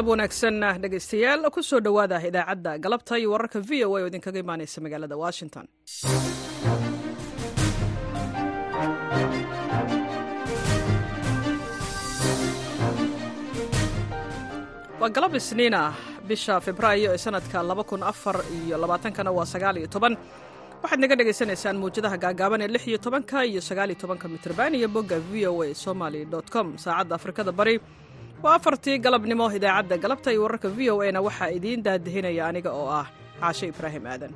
galab wanaagsan dhegaystayaal ku soo dhowaada idaacadda galabta iyo wararka v o a oo idinkaga imaanaysa magaalada washington. Waa galab isniin ah bisha febraayo ee sanadka labaatankana waa waxaad naga dhagaysanaysaan muwjadaha gaagaaban ee lix iyo tobanka iyo sagaal iyo tobanka mitrban iyo bogga v o a somaly com. Saacadda afrikada bari waa afartii galabnimo idaacadda galabta iyo wararka v o a na waxaa idiin daadihinaya aniga oo ah caashe ibraahim aadan.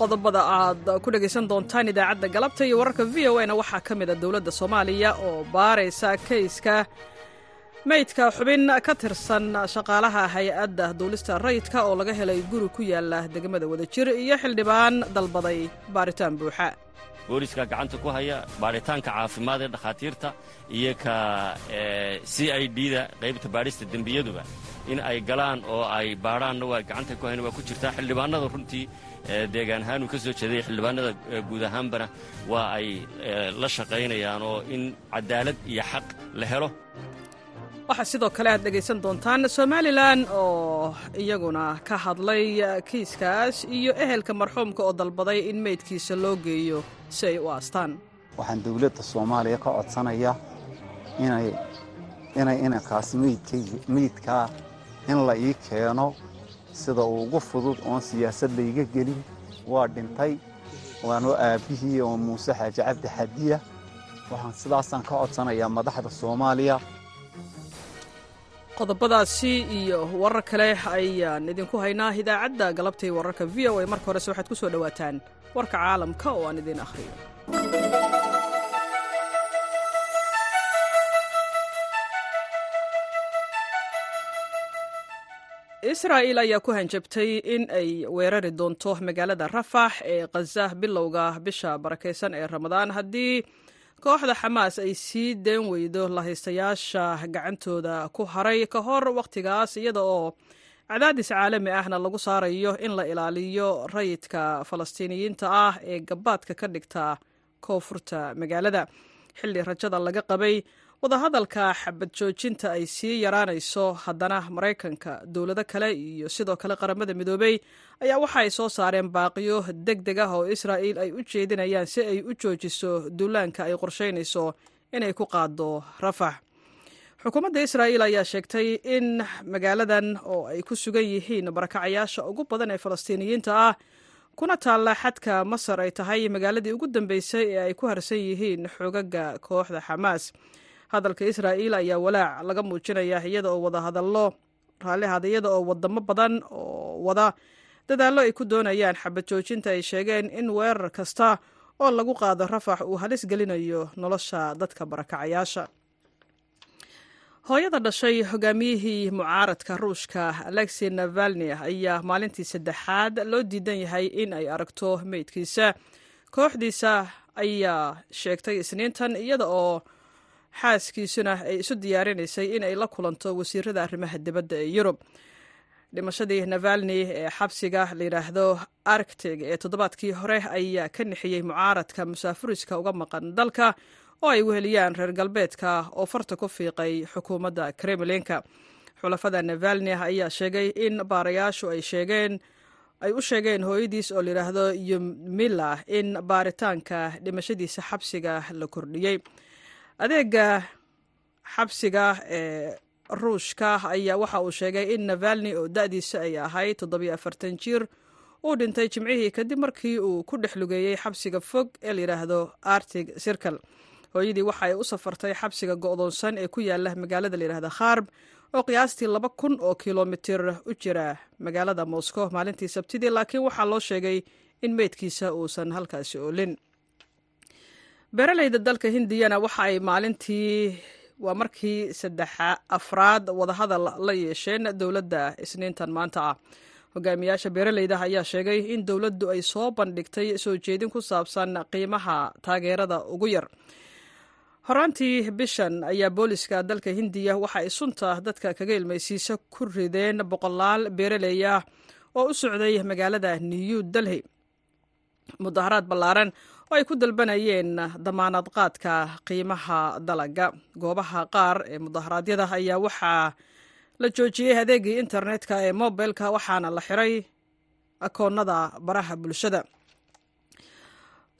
Qodobada aad ku dhegaysan doontaan idaacadda galabta iyo wararka v o a na waxaa ka mid a dowladda soomaaliya oo baaraysa kayska meydka xubin ka tirsan shaqaalaha hay'adda duulista rayidka oo laga helay guri ku yaalla degmada wadajir iyo xildhibaan dalbaday baaritaan buuxa. Booliska gacanta ku haya baaritaanka caafimaad ee dhakhaatiirta iyo ka c i d da qaybta baadhista dembiyaduba in ay galaan oo ay baadhaanna waa gacanta ku hayna waa ku jirtaa. Xildhibaanada runtii deegaan ahaan ka soo jeeday xildhibaanada guud ahaanbana waa ay la shaqaynayaan oo in cadaalad iyo xaq la helo waxaa sidoo kale aad dhegaysan doontaan somalilan oo iyaguna ka hadlay kiiskaas iyo ehelka marxuumka oo dalbaday in meydkiisa loo geeyo si ay u aastaan. Waxaan dawladda soomaaliya ka codsanaya inay inay inankaas meydkaa in la ii keeno sida ugu fudud oon siyaasad layga gelin. Waa dhintay waanoo aabbihii oo muuse xaaji cabdi xadiya. Waxaan sidaasaan ka codsanayaa madaxda soomaaliya qodobadaasi iyo warar kale ayaan idinku haynaa idaacadda galabtay wararka v o a. Marka horese waxaad ku soo dhowaataan warka caalamka oo aan idiin akhriyo. Israa'il ayaa ku hanjabtay in ay weerari doonto magaalada rafax ee khaza bilowga bisha barakaysan ee ramadaan. Haddii kooxda xamaas ay sii deen weydo lahaystayaasha gacantooda ku haray ka hor wakhtigaas iyada oo cadaadis caalami ahna lagu saarayo in la ilaaliyo rayidka falastiiniyiinta ah ee gabaadka ka dhigta koonfurta magaalada. Xilli rajada laga qabay wadahadalka xabad joojinta ay sii yaraanayso haddana maraykanka dowlado kale iyo sidoo kale qaramada midoobey ayaa waxa ay soo saareen baaqiyo deg deg ah oo israa'il ay u jeedinayaan si ay u joojiso duulaanka ay qorshaynayso inay ku qaado rafax. Xukuumadda israa'il ayaa sheegtay in magaaladan oo ay ku sugan yihiin barakacayaasha ugu badan ee falastiiniyiinta ah kuna taalla xadka masar ay tahay magaaladii ugu dambeysay ee ay ku harsan yihiin xoogaga kooxda xamaas hadalka israa'iil ayaa walaac laga muujinaya iyada oo wadahadallo raallihada iyada oo wadamo badan oo wada dadaallo ay ku doonayaan. Xabad joojinta ay sheegeen in weerar kasta oo lagu qaado rafax uu halis gelinayo nolosha dadka barakacayaasha hooyada dhashay hogaamiyihii mucaaradka ruushka alexi navalni ayaa maalintii saddexaad loo diidan yahay in ay aragto meydkiisa. Kooxdiisa ayaa sheegtay isniintan iyada oo xaaskiisuna ay isu diyaarinaysay in ay la kulanto wasiirada arrimaha dibadda ee yurub. Dhimashadii navalni ee xabsiga layidhaahdo arctig ee toddobaadkii hore ayaa ka nixiyey mucaaradka musaafuriska uga maqan dalka oo ay weheliyaan reer galbeedka oo farta ku fiiqay xukuumadda kremlinka. Xulafada navalni ayaa sheegay in baarayaashu ay sheegeen ay u sheegeen hooyadiis oo layidhaahdo yumila in baaritaanka dhimashadiisa xabsiga la kordhiyey adeega xabsiga ee ruushka ayaa waxa uu sheegay in navalni oo da-diisa ay ahayd toddobiyo afartan jir uu dhintay jimcihii kadib markii uu ku dhex lugeeyey xabsiga fog ee layidhaahdo artig circle. Hooyadii waxa ay u safartay xabsiga go'doonsan ee ku yaalla magaalada layidhahda kharb oo qiyaastii laba kun oo kilomitir u jira magaalada moscow maalintii sabtidii laakiin waxaa loo sheegay in meydkiisa uusan halkaasi oolin beeraleyda dalka hindiyana waxa ay maalintii waa markii saddex afraad wadahadal la yeesheen dowladda isniintan maanta. Ah hogaamiyaasha beeraleyda ayaa sheegay in dowladdu ay soo bandhigtay soo jeedin ku saabsan qiimaha taageerada ugu yar. Horaantii bishan ayaa booliska dalka hindiya waxa ay sunta dadka kaga ilmaysiisa ku rideen boqolaal beeraley ah oo u socday magaalada new delhi. Mudaharaad ballaaran oo ay ku dalbanayeen damaanad qaadka qiimaha dalaga goobaha qaar ee mudaharaadyada ayaa waxaa la joojiyey adeegii internetka ee mobilka waxaana la xiray akoonnada baraha bulshada.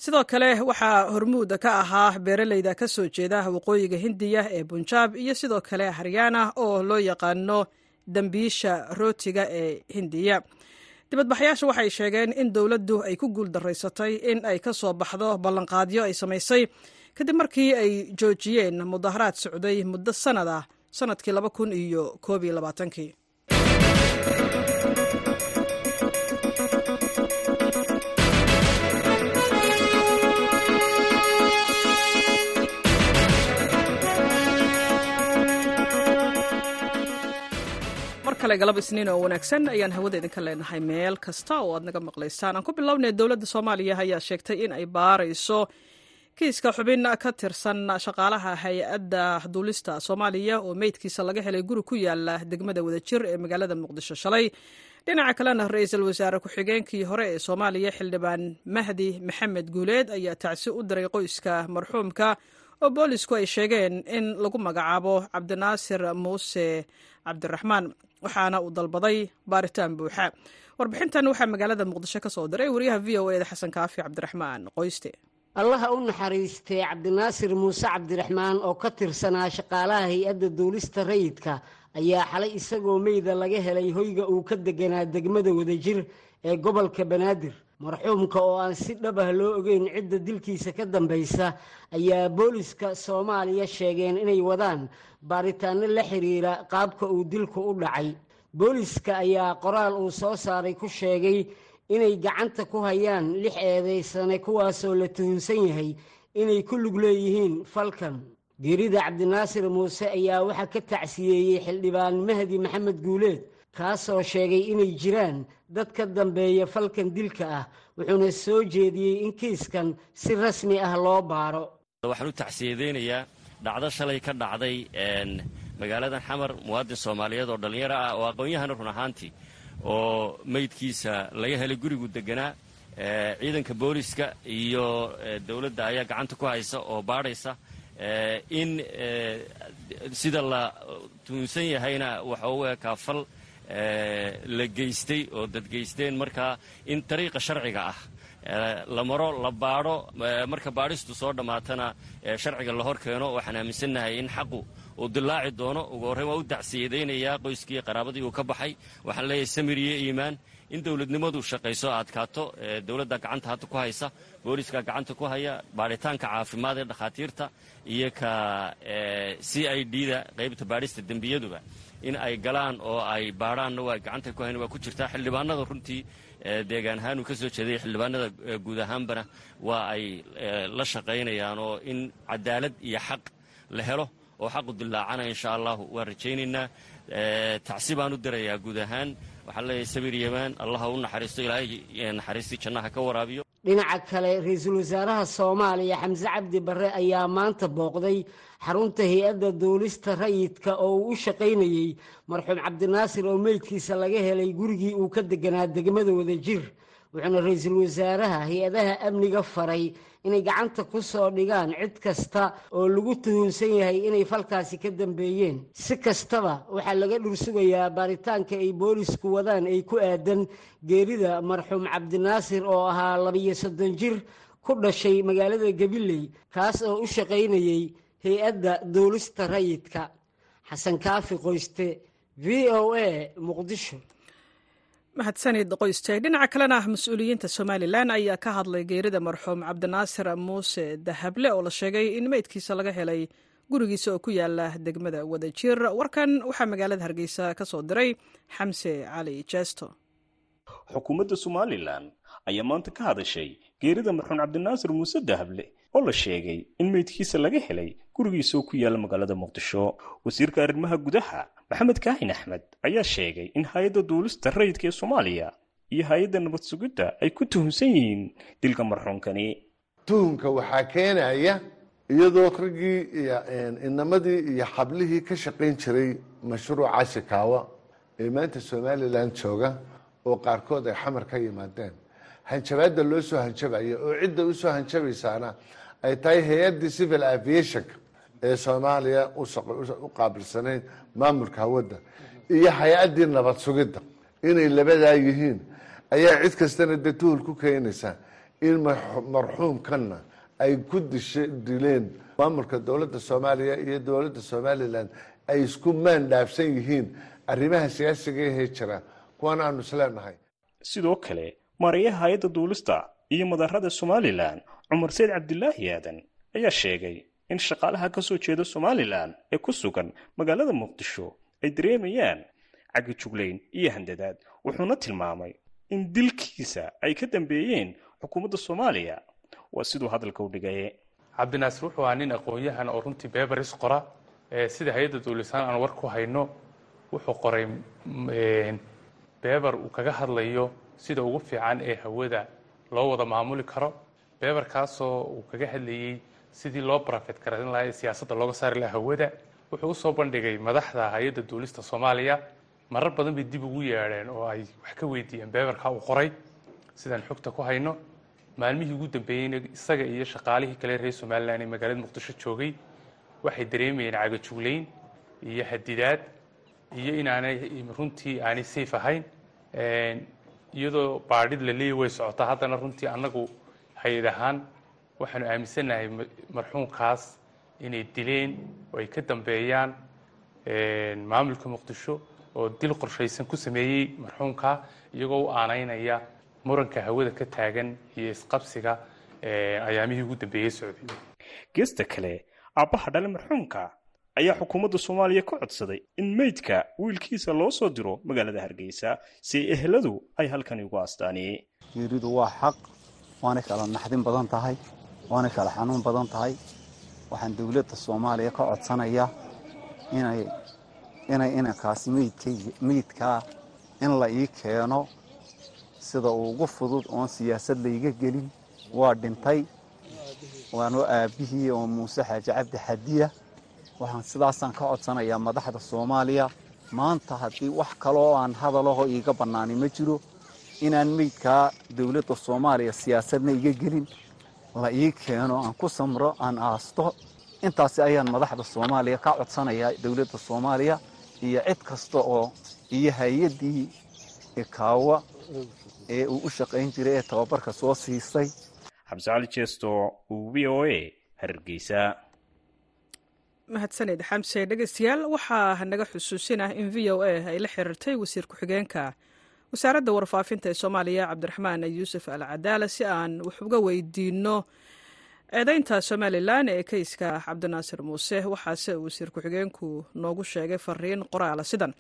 Sidoo kale waxaa hormuud ka ahaa beeraleyda ka soo jeeda waqooyiga hindiya ee bunjaab iyo sidoo kale haryaana oo loo yaqaano dembiisha rootiga ee hindiya dibadbaxayaasha waxay sheegeen in dowladdu ay ku guul daraysatay in ay ka soo baxdo ballanqaadyo ay samaysay. Kadib markii ay joojiyeen mudaharaad socday muddo sanad ah sannadkii laba kun iyo koob iyo labaatankii kale galab isniin oo wanaagsan ayaan hawada idinka leenahay. Meel kasta oo aad naga maqlaysaan aan ku bilownay dowladda soomaaliya ayaa sheegtay in ay baarayso kiiska xubin ka tirsan shaqaalaha hay'adda duulista soomaaliya oo meydkiisa laga helay guri ku yaalla degmada wadajir ee magaalada muqdisho shalay. Dhinaca kalena ra'iisul wasaare ku-xigeenkii hore ee soomaaliya xildhibaan mahdi maxamed guuleed ayaa tacsi u diray qoyska marxuumka oo boolisku ay sheegeen in lagu magacaabo cabdinaasir muuse cabdiraxmaan waxaana uu dalbaday baaritaan buuxa. Warbixintan waxaa magaalada muqdisho ka soo diray wariyaha v o eda xasan kaafi cabdiraxmaan qoyste. Allaha u naxariistay cabdinaasir muuse cabdiraxmaan oo ka tirsanaa shaqaalaha hay'adda duulista rayidka ayaa xalay isagoo meyda laga helay hoyga uu ka deganaa degmada wadajir ee gobolka banaadir marxuumka oo aan si dhab ah loo ogeyn cidda dilkiisa ka dambaysa ayaa booliska soomaaliya sheegeen inay wadaan baaritaano la xiriira qaabka uu dilku u dhacay. Booliska ayaa qoraal uu soo saaray ku sheegay inay gacanta ku hayaan lix eedaysane kuwaasoo la tuhunsan yahay inay ku lug leeyihiin falkan. Geerida cabdinaasir muuse ayaa waxaa ka tacsiyeeyey xildhibaan mahdi maxamed guuleed kaasoo sheegay inay jiraan dad ka dambeeya falkan dilka ah wuxuuna soo jeediyey in kiiskan si rasmi ah loo baaro. Waxaan u tacsiyadeynayaa dhacdo shalay ka dhacday magaaladan xamar muwaadin soomaaliyeed oo dhallinyaro ah oo aqoon-yahana run ahaantii oo meydkiisa laga helay gurigu deganaa ciidanka booliska iyo dowladda ayaa gacanta ku haysa oo baadhaysa in sida la tuhunsan yahayna waxa u ekaa fal la geystay oo dad geysteen markaa in dariiqa sharciga ah la maro la baadho marka baadhistu soo dhammaatana sharciga la hor keeno waxaan aaminsannahay in xaqu uu dilaaci doono. Ugu horreyn waa u dacsiyadaynayaa qoyskii qaraabadii uu ka baxay. Waxaan leeyahay samir iyo iimaan in dowladnimadu shaqayso adkaato dowladda gacanta hadda ku haysa booliska gacanta ku haya baadhitaanka caafimaad ee dhakhaatiirta iyo ka c i d da qaybta baadhista dembiyaduba in ay galaan oo ay baadhaanna waa gacanta ku hayn waa ku jirtaa. Xildhibaanada runtii deegaan ahaan uu ka soo jeeday xildhibaanada guud ahaanbana waa ay la shaqaynayaan oo in cadaalad iyo xaq la helo oo xaqu dilaacana insha allahu. Waan rajaynaynaa tacsi baan u dirayaa guud ahaan waxaan leeyahay sabir yamaan allaha u naxariisto ilaahay naxariistii jannaha ka waraabiyo. Dhinaca kale ra'iisul wasaaraha soomaaliya xamse cabdi barre ayaa maanta booqday xarunta hay'adda duulista rayidka oo uu u shaqaynayey marxuum cabdinaasir oo meydkiisa laga helay gurigii uu ka deganaa degmada wadajir wuxuuna ra'iisul wasaaraha hay'adaha amniga faray inay gacanta ku soo dhigaan cid kasta oo lagu tuhunsan yahay inay falkaasi ka dambeeyeen. Si kastaba waxaa laga dhursugayaa baaritaanka ay boolisku wadaan ay ku aadan geerida marxuum cabdinaasir oo ahaa labiyo soddon jir ku dhashay magaalada gabiley kaas oo u shaqaynayey hay'adda duulista rayidka. Xasan kaafi qoyste v o a muqdisho mahadsanid qoyste dhinaca kalena mas'uuliyiinta somalilan ayaa ka hadlay geerida marxuum cabdinaasir muuse dahable oo la sheegay in meydkiisa laga helay gurigiisa oo ku yaalla degmada wadajir. Warkan waxaa magaalada hargeysa ka soo diray xamse cali jeesto xukuumadda somalilan ayaa maanta ka hadashay geerida marxuum cabdinaasir muuse dahable oo la sheegay in meydkiisa laga helay gurigiisa oo ku yaalla magaalada muqdisho. Wasiirka arrimaha gudaha maxamed kaahin axmed ayaa sheegay in hay'adda duulista rayidka ee soomaaliya iyo hay'adda nabad sugidda ay ku tuhunsan yihiin dilka marxuumkani tuhunka waxaa keenaya iyadoo raggii inamadii iyo xablihii ka shaqayn jiray mashruuca shikaawa ee maanta somalilan jooga oo qaarkood ay xamar ka yimaadeen hanjabaadda loo soo hanjabayo oo cidda u soo hanjabaysaana ay tahay hay'addii civil aviationka ee soomaaliya u qaabilsanayd maamulka hawadda iyo hay'addii nabad sugidda. Inay labadaa yihiin ayaa cid kastana dee ku keenaysa in marxuumkanna ay ku dileen maamulka dowladda soomaaliya iyo dowladda somalilan ay isku maan dhaafsan yihiin arrimaha siyaasiga ahee jira kuwan aanu isleenahay sidoo kale maarayaha hay'adda duulista iyo madarada somalilan cumar sayd cabdilaahi aadan ayaa sheegay in shaqaalaha ka soo jeeda somalilan ee ku sugan magaalada muqdisho ay dareemayaan cagga juglayn iyo handadaad. Wuxuuna tilmaamay in dilkiisa ay ka dambeeyeen xukuumadda soomaaliya. Waa siduu hadalka u dhigay. Cabdinaasir wuxuu ahaa nin aqoon-yahan oo runtii beberis qora sida hay'adda duulisaan aan war ku hayno wuxuu qoray beber uu kaga hadlayo sida ugu fiican ee hawada loo wada maamuli karo. Beberkaasoo uu kaga hadlayey sidii loo barafet garan lahaa ee siyaasadda looga saari lahaa hawada. Wuxuu u soo bandhigay madaxda hay'adda duulista soomaaliya. Marar badan bay dib ugu yeedheen oo ay wax ka weydiiyeen beberka uu qoray. Sidaan xogta ku hayno maalmihii ugu dambeeyeyna isaga iyo shaqaalihii kale reer somalilan ee magaalada muqdisho joogay waxay dareemayeen cagajuglayn iyo hadidaad iyo inaanay runtii aanay safe ahayn iyadoo baadhid la leeya way socotaa. Haddana runtii annagu hay'ad ahaan waxaanu aaminsannahay marxuumkaas inay dileen oo ay ka dambeeyaan maamulka muqdisho oo dil qorshaysan ku sameeyey marxuumka iyagoo u aanaynaya muranka hawada ka taagan iyo isqabsiga ayaamihii ugu dambeeyey socday geesta kale aabbaha dhale marxuumka ayaa xukuumadda soomaaliya ka codsaday in meydka wiilkiisa loo soo diro magaalada hargeysa si eheladu ay halkani ugu aastaaniyey geeridu waa xaq waanay kala naxdin badan tahay waanay kala xanuun badan tahay. Waxaan dowladda soomaaliya ka codsanaya inay inay inankaasi meydkaa in la ii keeno sida ugu fudud oon siyaasad layga gelin. Waa dhintay waanoo aabbihii oo muuse xaaji cabdi xadiya waxaan sidaasaan ka codsanayaa madaxda soomaaliya. Maanta haddii wax kaloo aan hadalaho iiga bannaani ma jiro inaan meydkaa dowladda soomaaliya siyaasadna iga gelin. La ii keeno aan ku samro aan aasto. Intaasi ayaan madaxda soomaaliya ka codsanayaa dowladda soomaaliya iyo cid kasta oo iyo hay'addii ikaawa ee uu u shaqayn jiray ee tababarka soo siisay xabse cali jeesto v o a hargeysa mahadsaned xamse dhegeystayaal waxaa naga xusuusinah in v o a ay la xiriirtay wasiir ku-xigeenka. Wasaaradda warfaafinta ee soomaaliya cabdiraxmaan yuusuf al cadaala si aan wax uga weydiinno eedeynta somalilan ee keyska cabdinaasir muuse waxaase wasiir ku-xigeenku noogu sheegay fariin qoraala sidan.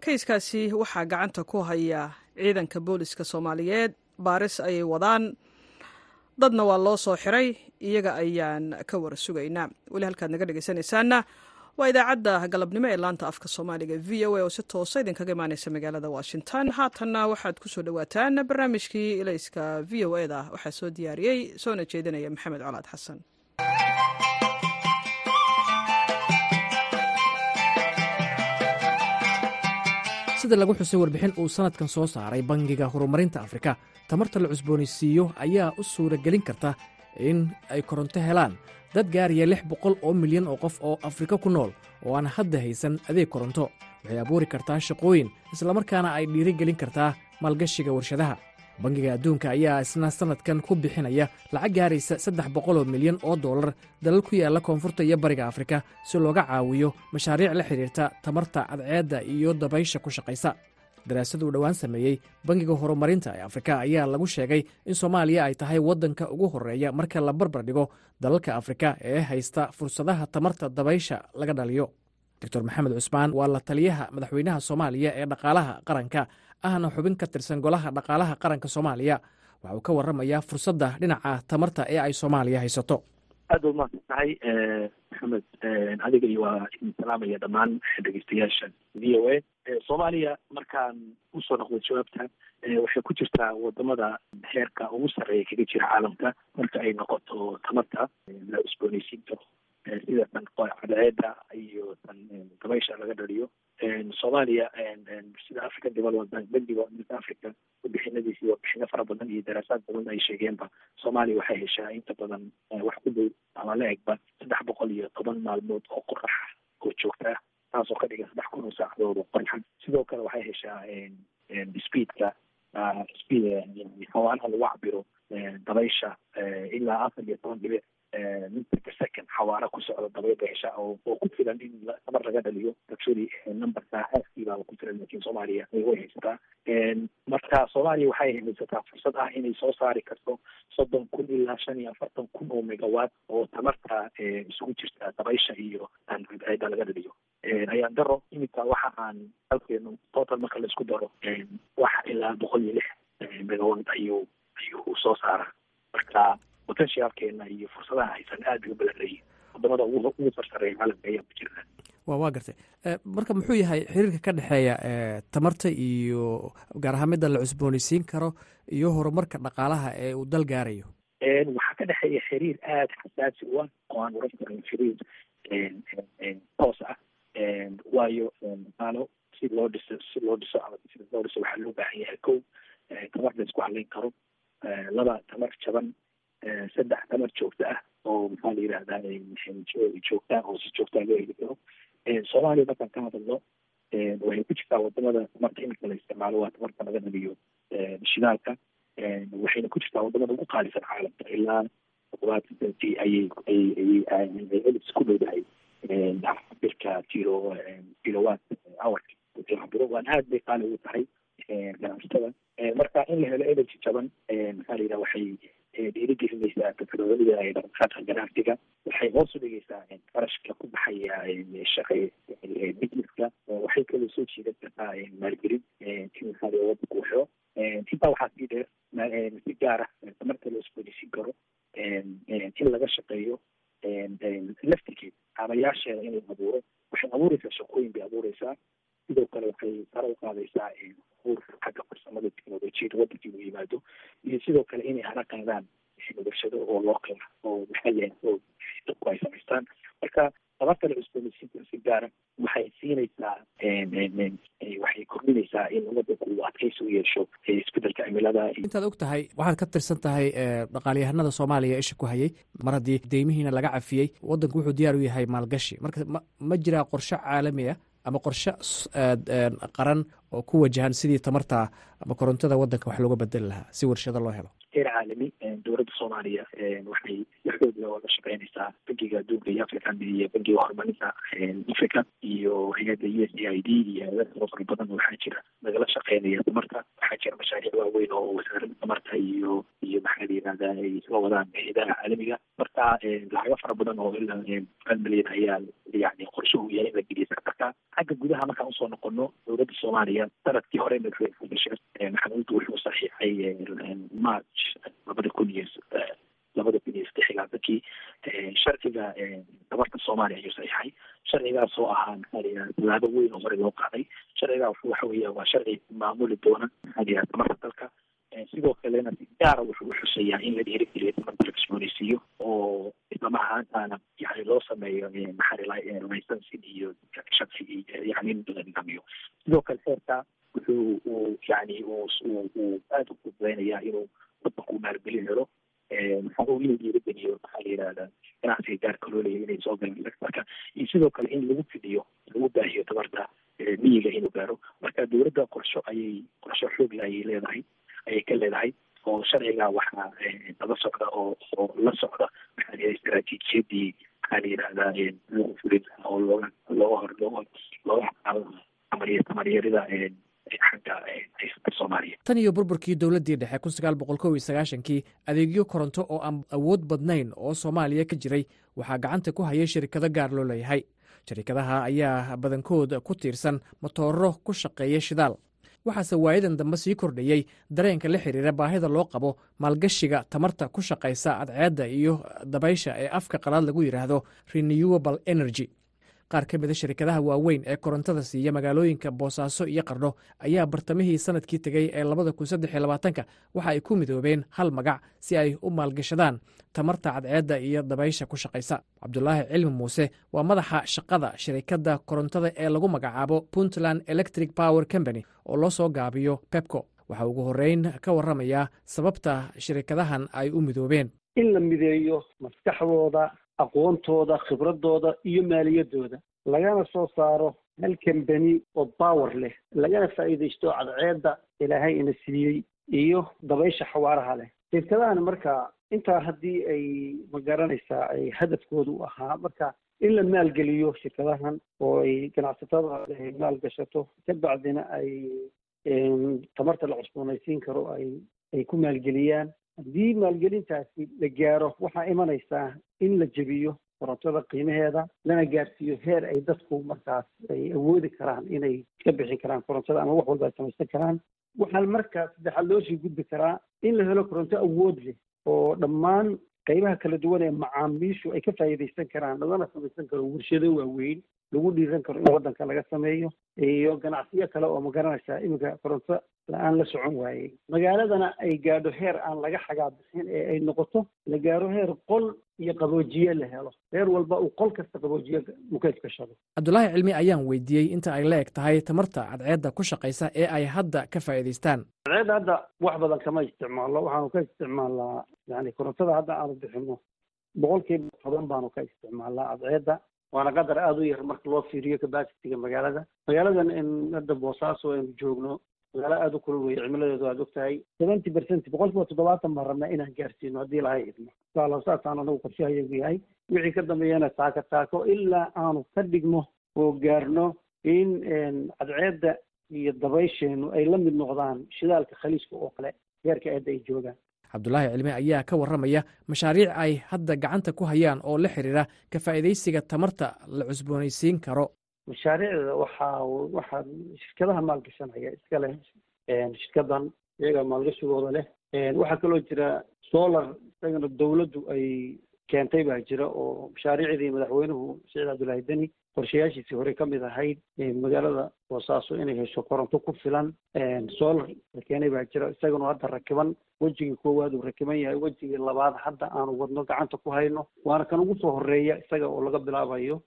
Keyskaasi waxaa gacanta ku haya ciidanka booliska soomaaliyeed baaris ayay wadaan dadna waa loo soo xiray iyaga ayaan ka war sugaynaa weli halkaad naga dhegeysanaysaana waa idaacadda galabnimo ee laanta afka soomaaliga. V o a oo si toosa idinkaga imaaneysa magaalada washington. Haatanna waxaad ku soo dhowaataan barnaamijkii ilayska v o e da waxaa soo diyaariyey soona jeedinaya maxamed colaad xasan sida lagu xusay warbixin uu sannadkan soo saaray bangiga horumarinta afrika tamarta la cusboonaysiiyo ayaa u suuragelin karta in ay koronto helaan. Dad gaaraya lix boqol oo milyan oo qof oo afrika ku nool oo aan hadda haysan adeeg koronto. Waxay abuuri kartaa shaqooyin islamarkaana ay dhiirigelin kartaa maalgashiga warshadaha bangiga adduunka ayaa isna sannadkan ku bixinaya lacag gaaraysa saddex boqoloo milyan oo dollar dalal ku yaalla koonfurta iyo bariga afrika si looga caawiyo mashaariic la xidhiirta tamarta cadceedda iyo dabaysha ku shaqaysa. Daraasad dhowaan sameeyey bangiga horumarinta ee afrika ayaa lagu sheegay in soomaaliya ay tahay waddanka ugu horreeya marka la barbar dhigo dalalka afrika ee haysta fursadaha tamarta dabaysha laga dhaliyo doctor maxamed cusmaan waa la taliyaha madaxweynaha soomaaliya ee dhaqaalaha qaranka ahna xubin ka tirsan golaha dhaqaalaha qaranka soomaaliya. Waxa uu ka warramayaa fursadda dhinaca tamarta ee ay soomaaliya haysato. Aada u mahadsan tahay maxamed adiga iyo waa idin salaamaya dhammaan dhegeystayaasha v o a. Soomaaliya markaan u soo noqday jawaabta waxay ku jirtaa waddamada heerka ugu sarreeya kaga jira caalamka marka ay noqoto tamarta la cusboonaysiin karo sida tan cadceeda dabaysha laga dhaliyo soomaaliya sida african development bank bangiga midka africa wabixinadiisi warbixino fara badan iyo daraasaad badan ay sheegeenba soomaaliya waxay heshaa inta badan wax ku dhow ama la egba saddex boqol iyo toban maalmood oo qorax oo joogta ah taasoo ka dhigan saddex kun oo saacadood oo qoraxa sidoo kale waxay heshaa speedka speed xawaanaha lagu cabiro dabaysha ilaa afar iyo toban dhibic per second xawaara ku socda dabayl bay heshaa oo ku filan in tamar laga dhaliyo. Actually numberka aaskiibaa ku filan laakiin soomaaliya way haysataa. Marka soomaaliya waxay haysataa fursad ah inay soo saari karto soddon kun ilaa shan iyo afartan kun oo megawatt oo tamarta isugu jirta dabaysha iyo da laga dhaliyo. Ayaan daro iminka waxa aan halkeenu total marka la isku daro waxa ilaa boqol iyo lix megawatt ayuu ayuu soo saaraa. Marka potentialkeena iyo fursadaha haysan aad bay u badanleeyihin waddamada ugu sarsareeya caalamka ayaa ku jirna wa waa gartay. Marka muxuu yahay xiriirka ka dhexeeya tamarta iyo gaar ahaan midda la cusboonaysiin karo iyo horumarka dhaqaalaha ee uu dal gaarayo? Waxaa ka dhexeeya xiriir aada xasaasi u ah oo aan oran karin xiriir toos ah. Waayo dhaqaalo si loo dhiso si loo dhiso si loo dhiso waxaa loo baahan yahay kow tamar la isku halayn karo. Laba tamar jaban saddex tamar joogto ah oo maxaa la yidhahdaa joogtaa oo si joogtaa loo heli karo soomaaliya markaan ka hadalno waxay ku jirtaa waddamada tamarta iminka la isticmaalo waa tamarta laga dhaliyo shidaalka waxayna ku jirtaa waddamada ugu qaalisan caalamka ilaa todobaatan ayay ayay elis ku dhowdahay cabirka kilo kilowatt hourka cabiro waan aad bay qaali ugu tahay ganacsatada marka in la helo energy jaban maxaa la yidhaha waxay dhiirigelinaysaa ee dhaqdhaqaaqa ganacsiga waxay hoos u dhigaysaa qarashka ku baxaya shaqa businesska waxay kaloo soo jiidan kartaa maalgelin in maxaa la wadanku waxo intaa waxaa sii dheer si gaar ah tamarta loo isboonisiin karo in laga shaqeeyo laftigeed aamayaasheeda in la abuuro waxay abuureysaa shaqooyin bay abuureysaa sidoo kale waxay sare u qaadaysaa abuurka xagga farsamada teknolojiyada wadankii uu yimaado iyo sidoo kale inay hana qaadaan warshado oo loo kala oo maxaa oo dadku ay samaystaan marka tabarta la cusboonaysiinta si gaara waxay siinaysaa waxay kordhinaysaa in wadanku uu adkaysi u yeesho isbeddelka cimilada intaad og tahay waxaad ka tirsan tahay dhaqaalyahanada soomaaliya isha ku hayay mar haddii deymihiina laga cafiyey wadanku wuxuu diyaar u yahay maalgashi. Marka ma ma jiraa qorshe caalami ah ama qorshe qaran oo ku wajahan sidii tamarta ama korontada wadanka wax looga bedeli lahaa. Si warshado loo helo. Heer caalami dowladda soomaaliya waxay waxooda oga shaqeynaysaa bankiga adduunka iyo african iyo bankiga horumarinta africa iyo hay'adda u s a i d iyo hay'ada fara badan waxaa jira nagala shaqeynaya tamarta. Waxaa jira mashaariic waaweyn oo wasaaradda tamarta iyo iyo maxaa la yihahda ay isla wadaan hay'adaha caalamiga. Marka lacago fara badan oo ilaa hal milyan ayaa yani qorshe uu yahay in la geliya sectorka xagga gudaha markaan u soo noqono dowladda soomaaliya sannadkii hore maxamuud wuxuu saxiixay march labada kun iyo labada kun iyo saddex labaatankii sharciga tabarta soomaaliya ayuu saxiixay sharcigaas oo ahaa maxaa la yidhaha tallaabo weyn oo hore loo qaaday sharcigaa waxa weeya waa sharci maamuli doona maxaa la yidhaha tamarta dalka sidoo kalena si gaara wuxuu uxuseeyaa in la dhiirigeliyo tamarta la cusboonaysiiyo oo islama ahaantaana yani loo sameeyo maxaa licensing iyo sharci yani in nidaamiyo sidoo kale xeerka wuxuu uu yani uu aada u fududeynayaa inuu wadanku maalgelin helo maxaa uu inuu dhiirigeliyo maxaa la yidhahda ganacsiga gaarka loo leeyahy inay soo galaan marka iyo sidoo kale in lagu fidiyo lagu baahiyo tamarta miyiga inuu gaaro marka dowladda qorsho ayay qorsho xoogla ayay leedahay ayay ka leedahay oo sharciga waxaa daba socda oo oo la socda maxaa la istaraatiijiyadii maxaa la yidhahdaa lagu fulin lahaa oo looga looga hor looga looga tamariya tamaryarida xagga soomaaliya. Tan iyo burburkii dowladdii dhexe kun sagaal boqol kow iyo sagaashankii adeegyo koronto oo aan awood badnayn oo soomaaliya ka jiray waxaa gacanta ku hayay shirkado gaar loo leeyahay. Shirkadaha ayaa badankood ku tiirsan motooro ku shaqeeya shidaal waxaase waayadan dambe sii kordhayey dareenka la xiriira baahida loo qabo maalgashiga tamarta ku shaqaysa cadceedda iyo dabaysha ee afka qalaad lagu yidhaahdo renewable energy qaar ka mida shirkadaha waaweyn ee korontada siiya magaalooyinka boosaaso iyo qardho ayaa bartamihii sannadkii tegey ee labada kun saddex iyo labaatanka waxa ay ku midoobeen hal magac si ay u maalgashadaan tamarta cadceedda iyo dabaysha ku shaqaysa. Cabdulaahi cilmi muuse waa madaxa shaqada shirikadda korontada ee lagu magacaabo puntland electric power company oo loo soo gaabiyo pepco. Waxaa ugu horreyn ka warramayaa sababta shirkadahan ay u midoobeen. In la mideeyo maskaxdooda aqoontooda khibradooda iyo maaliyadooda. Lagana soo saaro hal kambani oo power leh. Lagana faa'iidaysto cadceedda ilaahay ina siiyey iyo dabaysha xawaaraha leh. Shirkadahan marka intaa haddii ay ma garanaysaa ay hadafkooda u ahaa marka in la maalgeliyo shirkadahan oo ay ganacsatada ay maalgashato ka bacdina ay tamarta la cusboonaysiin karo ay ay ku maalgeliyaan haddii maalgelintaasi la gaaro waxaa imanaysaa in la jebiyo korontada qiimaheeda lana gaarsiiyo heer ay dadku markaas ay awoodi karaan inay ka bixin karaan korontada ama wax walba ay samaysan karaan. Waxaa markaa saddexaad loo sii gudbi karaa in la helo koronto awood leh oo dhammaan qaybaha kala duwan ee macaamiishu ay ka faa'iidaysan karaan lagana samaysan karo warshado waaweyn lagu dhiiran karo in waddanka laga sameeyo iyo ganacsiyo kale oo ma garanaysaa iminka koronto la'aan la socon waayey magaaladana ay gaadho heer aan laga xagaabixin ee ay noqoto la gaaro heer qol iyo qaboojiye la helo. Reer walba uu qol kasta qaboojiye mukeef gashado cabdulaahi cilmi ayaan weydiiyey inta ay la eg tahay tamarta cadceedda ku shaqaysa ee ay hadda ka faa'iidaystaan cadceedda hadda wax badan kama isticmaalno waxaanu ka isticmaalnaa yani korontada hadda aanu bixino boqolkiiba toban baanu ka isticmaalnaa cadceedda waana qadar aada u yar marka loo fiiriyo capacitiga magaalada. Magaaladan in hadda boosaaso aynu joogno magaalo aada u kulul weye cimiladeedu aad ogtahay. seventy percent boqolkiiba toddobaatan baan rabnaa inaan gaarsiino haddii lahay idmo inshaalla saasaan anagu qorshahayagu yahay. Wixii ka dambeeyana taako taako ilaa aanu ka dhigno oo gaarno in cadceedda iyo dabaysheenu ay la mid noqdaan shidaalka khaliijka oo kale heerka aadda ay joogaan cabdulaahi cilmi ayaa ka warramaya mashaariic ay hadda gacanta ku hayaan oo la xidhiira ka faa'iidaysiga tamarta la cusboonaysiin karo. Mashaariicda waxaa waxaa shirkadaha maalgashanaya iska leh shirkadan iyaga maalgashigooda leh waxaa kaloo jira solar isagana dawladdu ay keentay baa jira oo mashaariicdii madaxweynuhu siciid cabdullaahi deni qorshayaashiisii hore ka mid ahayd magaalada boosaaso inay hesho koronto ku filan solar la keenay baa jira isagana hadda rakiban wejigii koowaad uu rakiban yahay wejigii labaad hadda aanu wadno gacanta ku hayno. Waana kan ugu soo horreeya isaga oo laga bilaabayo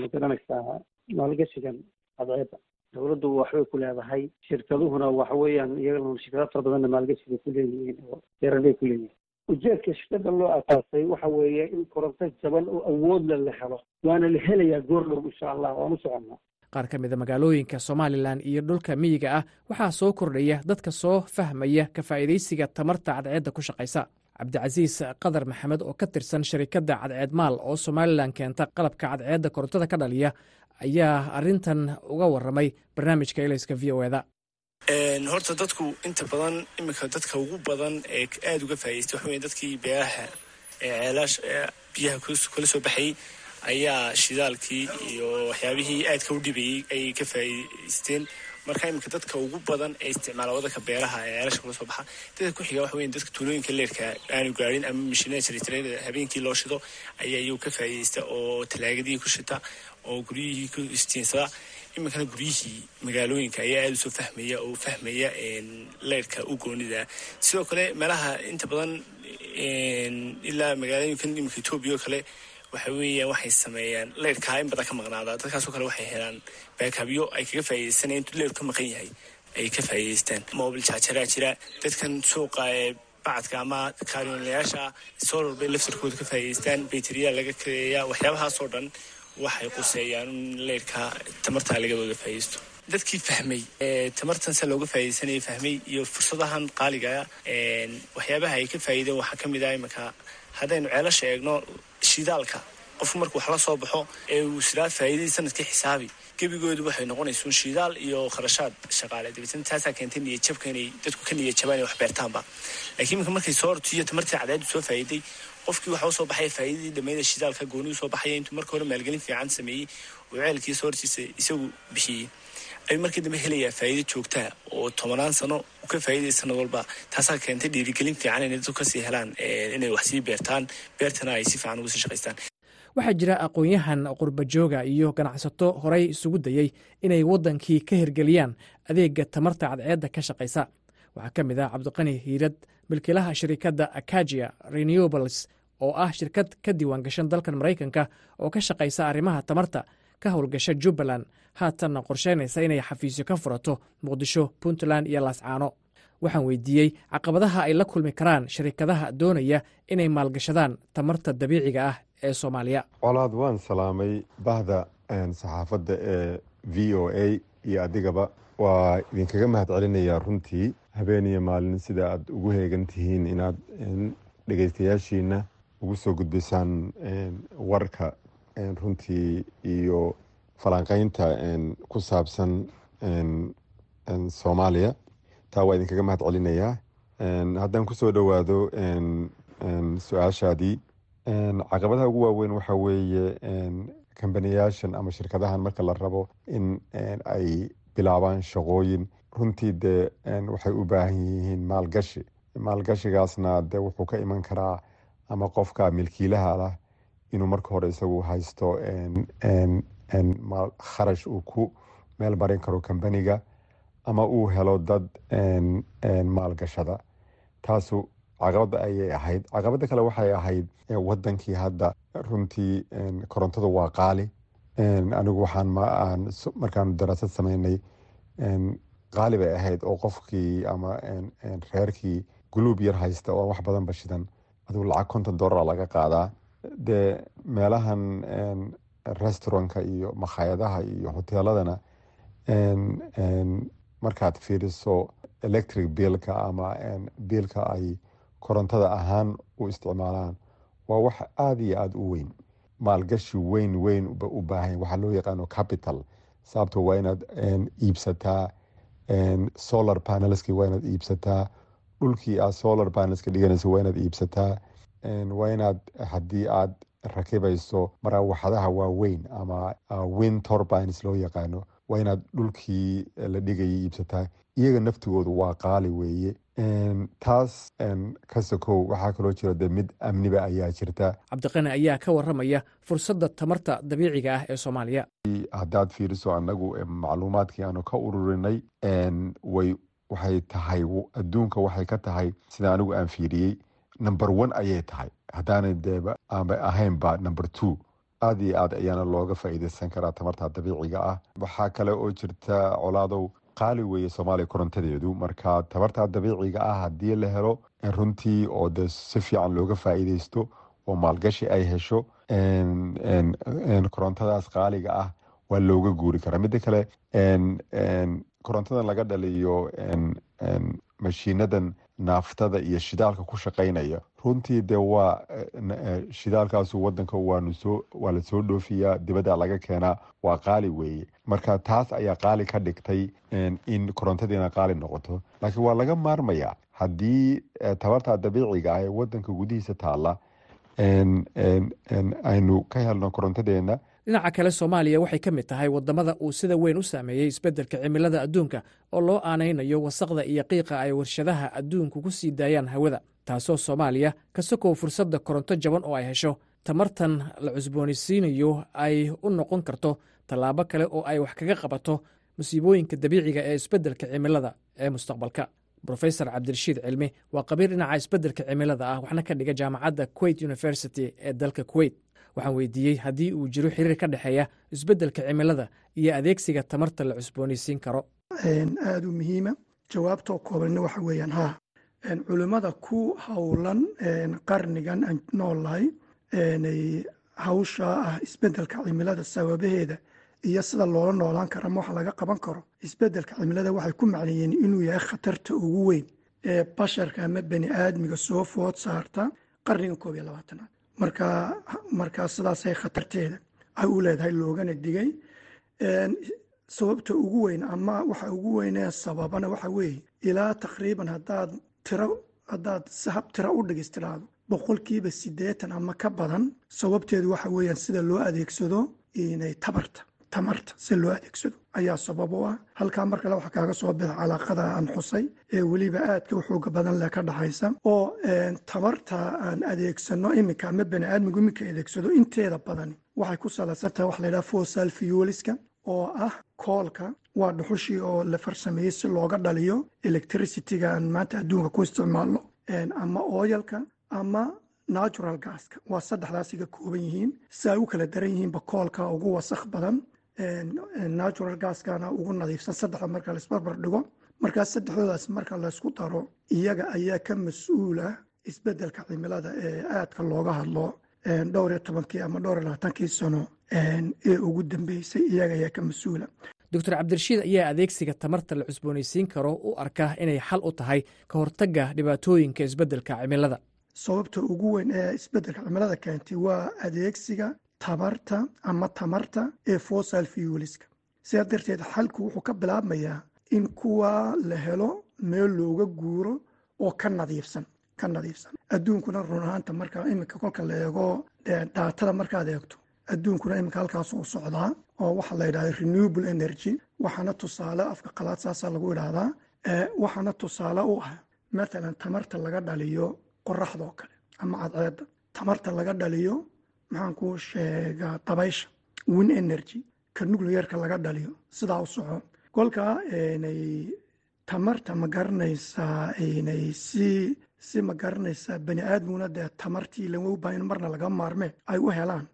ma garanaysaa maalgashigan cadceedda dawladdu waxbay ku leedahay shirkaduhuna waxa weeyaan iyagana shirkado fara badanna maalgashi bay ku leeyihiin oo yaran bay ku leeyihiin ujeedka shirkadan loo asaasay waxa weeye in koronto jaban oo awoodla la helo. Waana la helayaa goordhow insha allah waan u soconnaa qaar ka mida magaalooyinka somalilan iyo dhulka miyiga ah waxaa soo kordhaya dadka soo fahmaya ka faa'iidaysiga tamarta cadceedda ku shaqaysa. Cabdicasiis qadar maxamed oo ka tirsan sharikadda cadceed maal oo somalilan keenta qalabka cadceedda korontada ka dhaliya ayaa arrintan uga warramay barnaamijka elayska v o eda horta dadku inta badan iminka dadka ugu badan ee aada uga faa'idaystay waxa weya dadkii beeraha ee ceelaash biyaha kula soo baxayay ayaa shidaalkii iyo waxyaabihii aadka u dhibayey ayay ka faa'idaysteen marka iminka dadka ugu badan ee isticmaala wadanka beeraha ee ceelasha kula soo baxa dadka ku xiga waxa weya dadka tuulooyinka leerka aanu gaarin ama mashiinada jaritarada habeenkii loo shido ayaa iyagu ka faa'iidaysta oo talaagadii ku shita oo guryihii ku istiinsada iminkana guryihii magaalooyinka ayaa aada u soo fahmaya oo fahmaya leyrka u goonida. Sidoo kale meelaha inta badan ilaa magaalooyinkan iminka etoobiya oo kale waxa weeyaan waxay sameeyaan leyrkaa in badan ka maqnaada. Dadkaasoo kale waxay helaan baakabyo ay kaga faa'iidaysanayaan intuu leyrku ka maqan yahay ay ka faa'iidaystaan. Mobil jaajaraa jira dadkan suuqa bacadka ama kaaryoonlayaasha solar bay laftarkooda ka faa'iidaystaan. Bayteriyaa laga kareeyaa waxyaabahaasoo dhan waxay quseeyaan in leyrka tamartaa laga wada faa'iidaysto dadkii fahmay tamartan se looga faa'iidaysanaya fahmay iyo fursadahan qaaliga waxyaabaha ay ka faa'iideen waxaa ka mid ah iminka haddaynu ceelasha eegno shidaalka. Qofku markuu wax la soo baxo ee uu siraa faa'iidadii sannadkii xisaabi gebigoodu waxay noqonaysuun shidaal iyo kharashaad shaqaale. Dabeetna taasaa keentay niyadjabka inay dadku ka niyadjabaan wax beertaanba. Laakiin iminka markay soo hortiyo tamartii cadceedu soo faa'iiday qofkii waxa u soo baxaya faa'iidadii dhammayda shidaalka goonidu soo baxaya intuu marka hore maalgelin fiican sameeyey oo ceelkii soo hortiisa isagu bixiyey. Ayuu markii dambe helayaa faa'iido joogtaa oo tobanaan sano ka faa'iidaya sanad walba. Taasaa keentay dhiirigelin fiican inay dadku ka sii helaan inay wax sii beertaan. Beertana ay si fiican uga sii shaqaystaan waxaa jira aqoon-yahan qurbajooga iyo ganacsato horey isugu dayey inay waddankii ka hirgeliyaan adeega tamarta cadceedda ka shaqaysa. Waxaa ka mid ah cabdiqani hiirad milkiilaha shirikadda akagia renewables oo ah shirkad ka diiwaan gashan dalkan maraykanka oo ka shaqaysa arrimaha tamarta ka howlgasha jubbaland haatanna qorsheynaysa inay xafiisyo ka furato muqdisho puntland iyo laascaano waxaan weydiiyey caqabadaha ay la kulmi karaan sharikadaha doonaya inay maalgashadaan tamarta dabiiciga ah ee soomaaliya. Colaad waan salaamay bahda saxaafadda ee v o a iyo adigaba. Waa idinkaga mahad celinayaa runtii habeen iyo maalin sida aad ugu heegan tihiin inaad dhegeystayaashiina ugu soo gudbisaan warka runtii iyo falanqeynta ku saabsan soomaaliya. Taa waa idinkaga mahad celinayaa haddaan ku soo dhowaado su'aashaadii caqabadaha ugu waaweyn waxaa weeye kambaniyaashan ama shirkadahan marka la rabo in ay bilaabaan shaqooyin runtii dee waxay u baahan yihiin maalgashi. Maalgashigaasna de wuxuu ka iman karaa ama qofka milkiilaha lah inuu marka hore isagu haysto kharash uu ku meel marin karo kambaniga ama uu helo dad maalgashada. Taasu caqabada ayay ahayd. Caqabada kale waxay ahayd wadankii hadda runtii korontadu waa qaali. Anigu waxaan markaan daraasad sameynay qaali bay ahayd oo qofkii ama reerkii guluub yar haysta oo wax badan bashidan adigu lacag konton dollara laga qaadaa. Dee meelahan restaurantka iyo makhaayadaha iyo hoteeladana markaad fiiriso electric biilka ama biilka ay korontada ahaan u isticmaalaan. Waa wax aada iyo aada u weyn. Maalgashi weyn weyn u baahan waxaa loo yaqaano capital. Sababto waa inaad iibsataa solar panelski waa inaad iibsataa. Dhulkii aad solar panelska dhiganayso waa inaad iibsataa. Waa inaad haddii aad rakibayso maraawaxadaha waaweyn ama wind turbines loo yaqaano waa inaad dhulkii la dhigayay iibsataa. Iyaga naftigoodu waa qaali weeye taas ka sokow waxaa kaloo jira de mid amniba ayaa jirta. Cabdiqani ayaa ka waramaya fursadda tamarta dabiiciga ah ee soomaaliya. Haddaad fiiriso annagu macluumaadkii aanu ka ururinay way waxay tahay adduunka waxay ka tahay sida anigu aan fiiriyey number one ayay tahay. Haddaanay deeba aanba ahaynba number two. Aada iyo aad ayaana looga faa'iideysan karaa tamarta dabiiciga ah. Waxaa kale oo jirta colaadow qaali weeye soomaaliya korontadeedu marka tamarta dabiiciga ah haddii la helo runtii oo de si fiican looga faa'iideysto oo maalgashi ay hesho korontadaas qaaliga ah waa looga guuri karaa. Midda kale korontadan laga dhaliyo mashiinadan naaftada iyo shidaalka ku shaqaynaya. Runtii de waa shidaalkaasu wadanka waa la soo dhoofiyaa dibadda laga keenaa waa qaali weeye. Marka taas ayaa qaali ka dhigtay in korontadiina qaali noqoto. Laakiin waa laga maarmayaa haddii tabarta dabiiciga ah ee wadanka gudihiisa taalla aynu ka helno korontadeena dhinaca kale soomaaliya waxay ka mid tahay waddamada uu sida weyn u saameeyey isbeddelka cimilada adduunka oo loo aanaynayo wasaqda iyo qiiqa ay warshadaha adduunku ku sii daayaan hawada taasoo soomaaliya ka sokow fursadda koronto jaban oo ay hesho. Tamartan la cusboonaysiinayo ay u noqon karto tallaabo kale oo ay wax kaga qabato musiibooyinka dabiiciga ee isbeddelka cimilada ee mustaqbalka. Brofesor cabdirashiid cilmi waa qabiir dhinaca isbeddelka cimilada ah waxna ka dhiga jaamacadda kuwait university ee dalka kuwait waxaan weydiiyey haddii uu jiro xiriir ka dhexeeya isbeddelka cimilada iyo adeegsiga tamarta la cusboonaysiin karo. Aada u muhiima. Jawaabtoo koobanna waxa weeyaan haa culimmada ku howlan qarnigan aan noolnahay hawsha ah isbeddelka cimilada sababaheeda iyo sida loola noolaan kara ma wax laga qaban karo isbeddelka cimilada waxay ku macneeyeen inuu yahay khatarta ugu weyn ee basharka ama bani aadmiga soo food saarta qarniga koob iyo labaatanaad marka markaa sidaasay khatarteeda ay u leedahay loogana digay. Sababta ugu weyn ama waxa ugu weynee sababana waxa weeye ilaa taqriiban hadaad tiro haddaad sahab tiro u dhigis tiraahdo boqolkiiba siddeetan ama ka badan sababteedu waxa weeyaan sida loo adeegsado inay tabarta tamarta si loo adeegsado ayaa sabab u ah halkaa mar kale waxaa kaaga soo bida calaaqada aan xusay ee weliba aadka u xooga badan leh ka dhaxaysa oo tamarta aan adeegsano iminka ama bani aadmigu iminka adeegsado inteeda badani waxay ku salaysan tahay waxa la yidhaha fosal fueliska oo ah koolka waa dhuxushii oo la farsameeyey si looga dhaliyo electricityga aan maanta adduunka ku isticmaalno ama oyalka ama natural gaska. Waa saddexdaas iga kooban yihiin si ay u kala daran yihiinba koolka ugu wasakh badan natural gaskana ugu nadiifsan saddexda marka laisbarbar dhigo. Markaas saddexdoodaas marka laysku daro iyaga ayaa ka mas'uula isbeddelka cimilada ee aadka looga hadlo dhowr iyo tobankii ama dhowr iyo labaatankii sano ee ugu dambeysay iyaga ayaa ka mas'uula. Doctor cabdirashiid ayaa adeegsiga tamarta la cusboonaysiin karo u arka inay xal u tahay ka hortagga dhibaatooyinka isbeddelka cimilada. Sababta ugu weyn ee isbeddelka cimilada keentay waa adeegsiga tabarta ama tamarta ee fossil fuelska sidaa darteed xalku wuxuu ka bilaabmayaa in kuwa la helo meel looga guuro oo ka nadiifsan ka nadiifsan. Adduunkuna run ahaanta marka iminka kolka la eego dhaatada markaad eegto adduunkuna iminka halkaas socdaa oo waxaa la yidhahda renewable energy. Waxaana tusaale afka qalaad saasaa lagu idhaahdaa waxaana tusaale u ah mathalan tamarta laga dhaliyo qoraxdoo kale ama cadceedda. Tamarta laga dhaliyo maxaan kuu sheegaa dabaysha win energy ka nucleerka laga dhaliyo sidaa u soco. Kolka tamarta ma garanaysaa si si ma garanaysaa bani aadmuna dee tamartii ubaahan in marna laga maarmeen ay u helaan.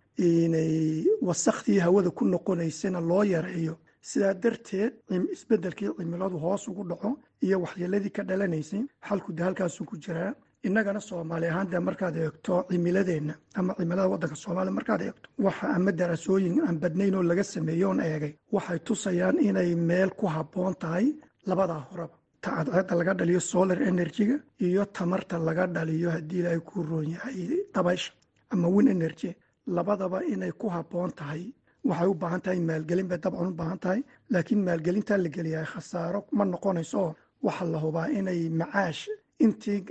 Wasakhdii hawada ku noqonaysana loo yareeyo. Sidaa darteed isbeddelkii cimiladu hoos ugu dhaco iyo waxyeeladii ka dhalanaysay xalku de halkaasuu ku jiraa innagana soomaali ahaan markaad eegto cimiladeenna ama cimilada waddanka soomaaliya markaad eegto waxa ama daraasooyin aan badnayn laga sameeyo oon eegay. Waxay tusayaan inay meel ku habboon tahay labadaa horeba ta cadceedda laga dhaliyo solar energy-ga iyo tamarta laga dhaliyo haddii ilaahay ku roon yahay dabaysha ama win energy. Labadaba inay ku habboon tahay waxay u baahan tahay maalgelin bay dabcan u baahan tahay laakiin maalgelintaa la geliyaa khasaaro ma noqonayso. Oo waxaa la hubaa inay macaash intii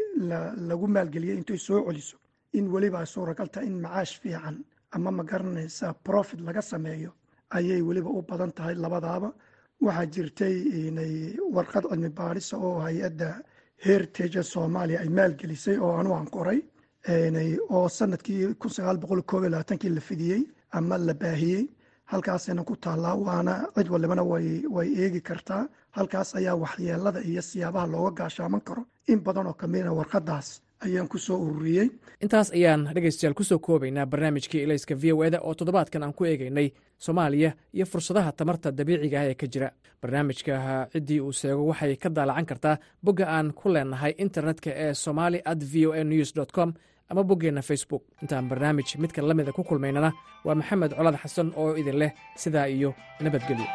lagu maalgeliyey intay soo celiso in weliba ay suuragal tahay in macaash fiican ama ma garanaysa profit laga sameeyo ayay weliba u badan tahay labadaaba. Waxaa jirtay inay warqad cilmi baadhisa oo hay'adda heritage soomaaliya ay maalgelisay oo anu aan qoray oo sannadkii labaatankii la fidiyey ama la baahiyey. Halkaasayna ku taallaa waana cid walibana way eegi kartaa. Halkaas ayaa waxyeelada iyo siyaabaha looga gaashaaman karo in badan oo kamida warqadaas ayaan ku soo ururiyey. Intaas ayaan dhegaystayaal ku soo koobaynaa barnaamijkii ilayska v o eda oo toddobaadkan aan ku eegaynay soomaaliya iyo fursadaha tamarta dabiiciga ah ee ka jira. Barnaamijka ciddii uu seego waxay ka daalacan kartaa bogga aan ku leenahay internetka ee somali at v o a news dt com ama boggeenna facebook. Intaan barnaamij midka la mida ku kulmaynana waa maxamed colaad xasan oo idin leh sidaa iyo nabadgelyo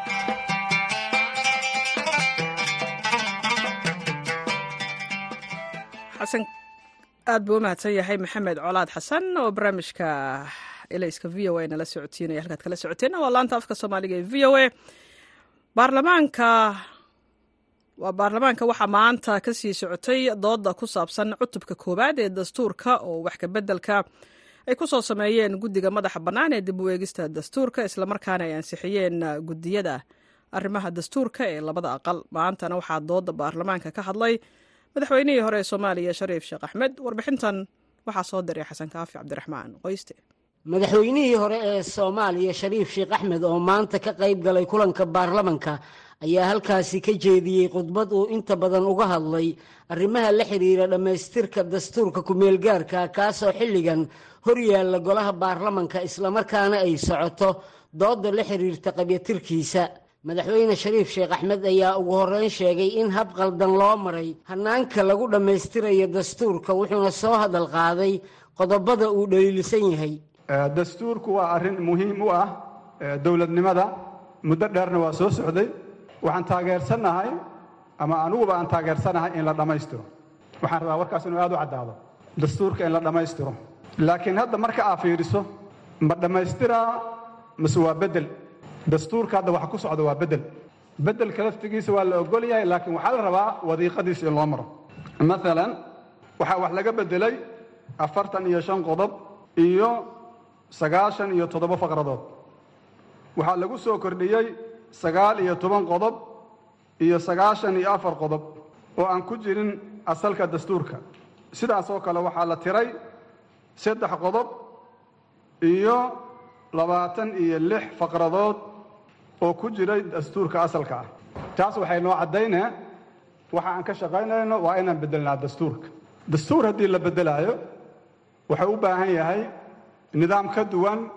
xasan aad buu u mahadsan yahay maxamed colaad xasan oo barnaamijka ilayska v o a nala socotiinaya halkaad kala socoteen. Waa laanta afka soomaaliga ee v o a. Baarlamaanka waa baarlamaanka waxaa maanta ka sii socotay dooda ku saabsan cutubka koowaad ee dastuurka oo wax kabeddelka ay ku soo sameeyeen guddiga madaxa bannaan ee dib u eegista dastuurka islamarkaana ay ansixiyeen guddiyada arrimaha dastuurka ee labada aqal. Maantana waxaa dooda baarlamaanka ka hadlay madaxweynihii hore ee soomaaliya shariif sheekh axmed warbixintan waxaa soo diray xasan kaafi cabdiraxmaan qoyste. Madaxweynihii hore ee soomaaliya shariif sheekh axmed oo maanta ka qayb galay kulanka baarlamanka ayaa halkaasi ka jeediyey khudbad uu inta badan uga hadlay arrimaha la xidhiira dhammaystirka dastuurka ku-meelgaarka kaasoo xilligan horyaalla golaha baarlamanka islamarkaana ay socoto dooda la xidhiirta qabyatirkiisa madaxweyne shariif sheekh axmed ayaa ugu horreyn sheegay in hab qaldan loo maray hannaanka lagu dhammaystirayo dastuurka wuxuuna soo hadal qaaday qodobada uu dhaliilsan yahay. Dastuurku waa arrin muhiim u ah dowladnimada. Muddo dheerna waa soo socday. Waxaan taageersannahay ama aniguba aan taageersanahay in la dhammaystiro waxaan rabaa warkaas inuu aad u caddaado dastuurka in la dhammaystiro. Laakiin hadda marka aa fiiriso ma dhammaystiraa mase waa beddel dastuurka hadda waxa ku socda waa beddel beddelka laftigiisa waa la ogol yahay laakiin waxaa la rabaa wadiiqadiisa in loo maro. Maalan waxaa wax laga beddelay afartan iyo shan qodob iyo sagaashan iyo toddoba faqradood. Waxaa lagu soo kordhiyey sagaal iyo toban qodob iyo sagaashan iyo afar qodob oo aan ku jirin asalka dastuurka. Sidaas oo kale waxaa la tiray saddex qodob iyo labaatan iyo lix faqradood oo ku jiray dastuurka asalka ah. Taas waxay noo caddaynee waxa aan ka shaqaynayno waa inaan beddelnaa dastuurka. Dastuur haddii la beddelaayo wuxuu u baahan yahay nidaam ka duwan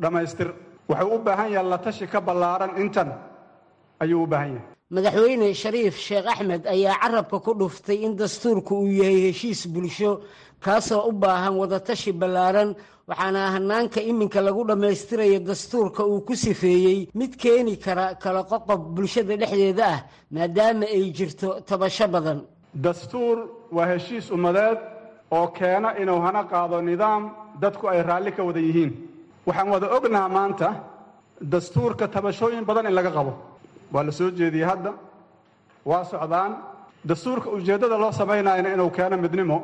dhammaystir. Wuxuu u baahan yahay la tashi ka ballaaran intan ayuu u baahan yahay madaxweyne shariif sheekh axmed ayaa carabka ku dhuftay in dastuurku uu yahay heshiis bulsho kaasoo u baahan wadatashi ballaaran waxaana hanaanka iminka lagu dhammaystirayo dastuurka uu ku sifeeyey mid keeni kara kala qoqob bulshada dhexdeeda ah maadaama ay jirto tabasho badan. Dastuur waa heshiis ummadeed oo keena inuu hana qaado nidaam dadku ay raalli ka wada yihiin. Waxaan wada ognaha maanta dastuurka tabashooyin badan in laga qabo waa la soo jeediyey hadda. Waa socdaan. Dastuurka ujeeddada loo samaynayana inuu keeno midnimo.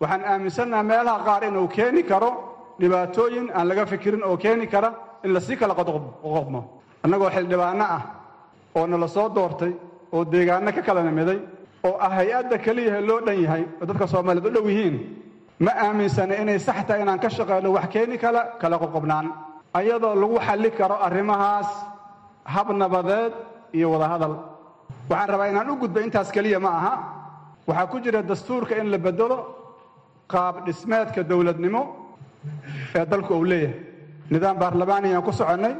Waxaan aaminsannaha meelaha qaar inuu keeni karo dhibaatooyin aan laga fikirin oo keeni kara in la sii kala qoqobmo annagoo xildhibaanno ah oo nala soo doortay oo deegaanno ka kala nimiday oo ah hay'adda keliyahe loo dhan yahay oo dadka soomaaliyeed u dhow yihiin ma aaminsana inay sax tahay inaan ka shaqayno wax keeni kala kala qoqobnaan ayadoo lagu xalli karo arrimahaas hab nabadeed iyo wadahadal waxaan rabaa inaan u gudbo intaas keliya ma aha. Waxaa ku jira dastuurka in la bedelo qaab dhismeedka dowladnimo ee dalku uu leeyahay. Nidaam baarlamaaniyaan ku soconnay.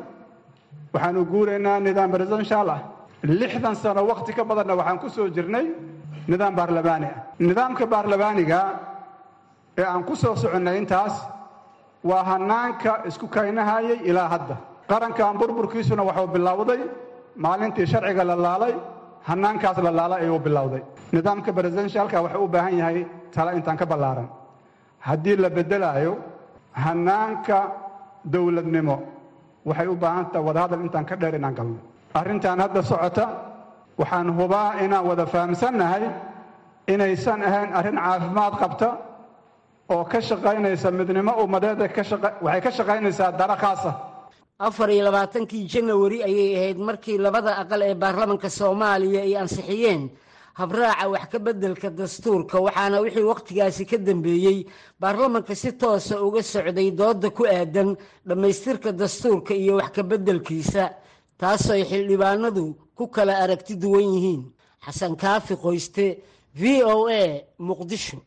Waxaanu guuraynaa nidaam presidential ah. Lixdan sano wakhti ka badanna waxaan ku soo jirnay nidaam baarlamaani ah. Nidaamka baarlamaaniga ee aan ku soo soconnay intaas waa hanaanka isku kaynahayay ilaa hadda qarankan burburkiisuna waxuu bilowday maalintii sharciga la laalay hanaankaas la laalay ayuu bilowday. Nidaamka presidentialka wuxuu u baahan yahay tala intaan ka ballaaran. Haddii la beddelaayo hanaanka dowladnimo waxay u baahan tahay wadahadal intaan ka dheer inaan galno. Arrintan hadda socota waxaan hubaa inaan wada fahamsannahay inaysan ahayn arrin caafimaad qabta oo ka shaqaynaysa midnimo ummadeed waxay ka shaqaynaysaa dara khaasa afar iyo labaatankii janawari ayay ahayd markii labada aqal ee baarlamanka soomaaliya ay ansixiyeen habraaca wax ka beddelka dastuurka waxaana wixii wakhtigaasi ka dambeeyey baarlamanka si toosa uga socday dooda ku aadan dhammaystirka dastuurka iyo wax ka beddelkiisa taasoo ay xildhibaanadu ku kala aragti duwan yihiin. Xasan kaafi qoyste v o a muqdisho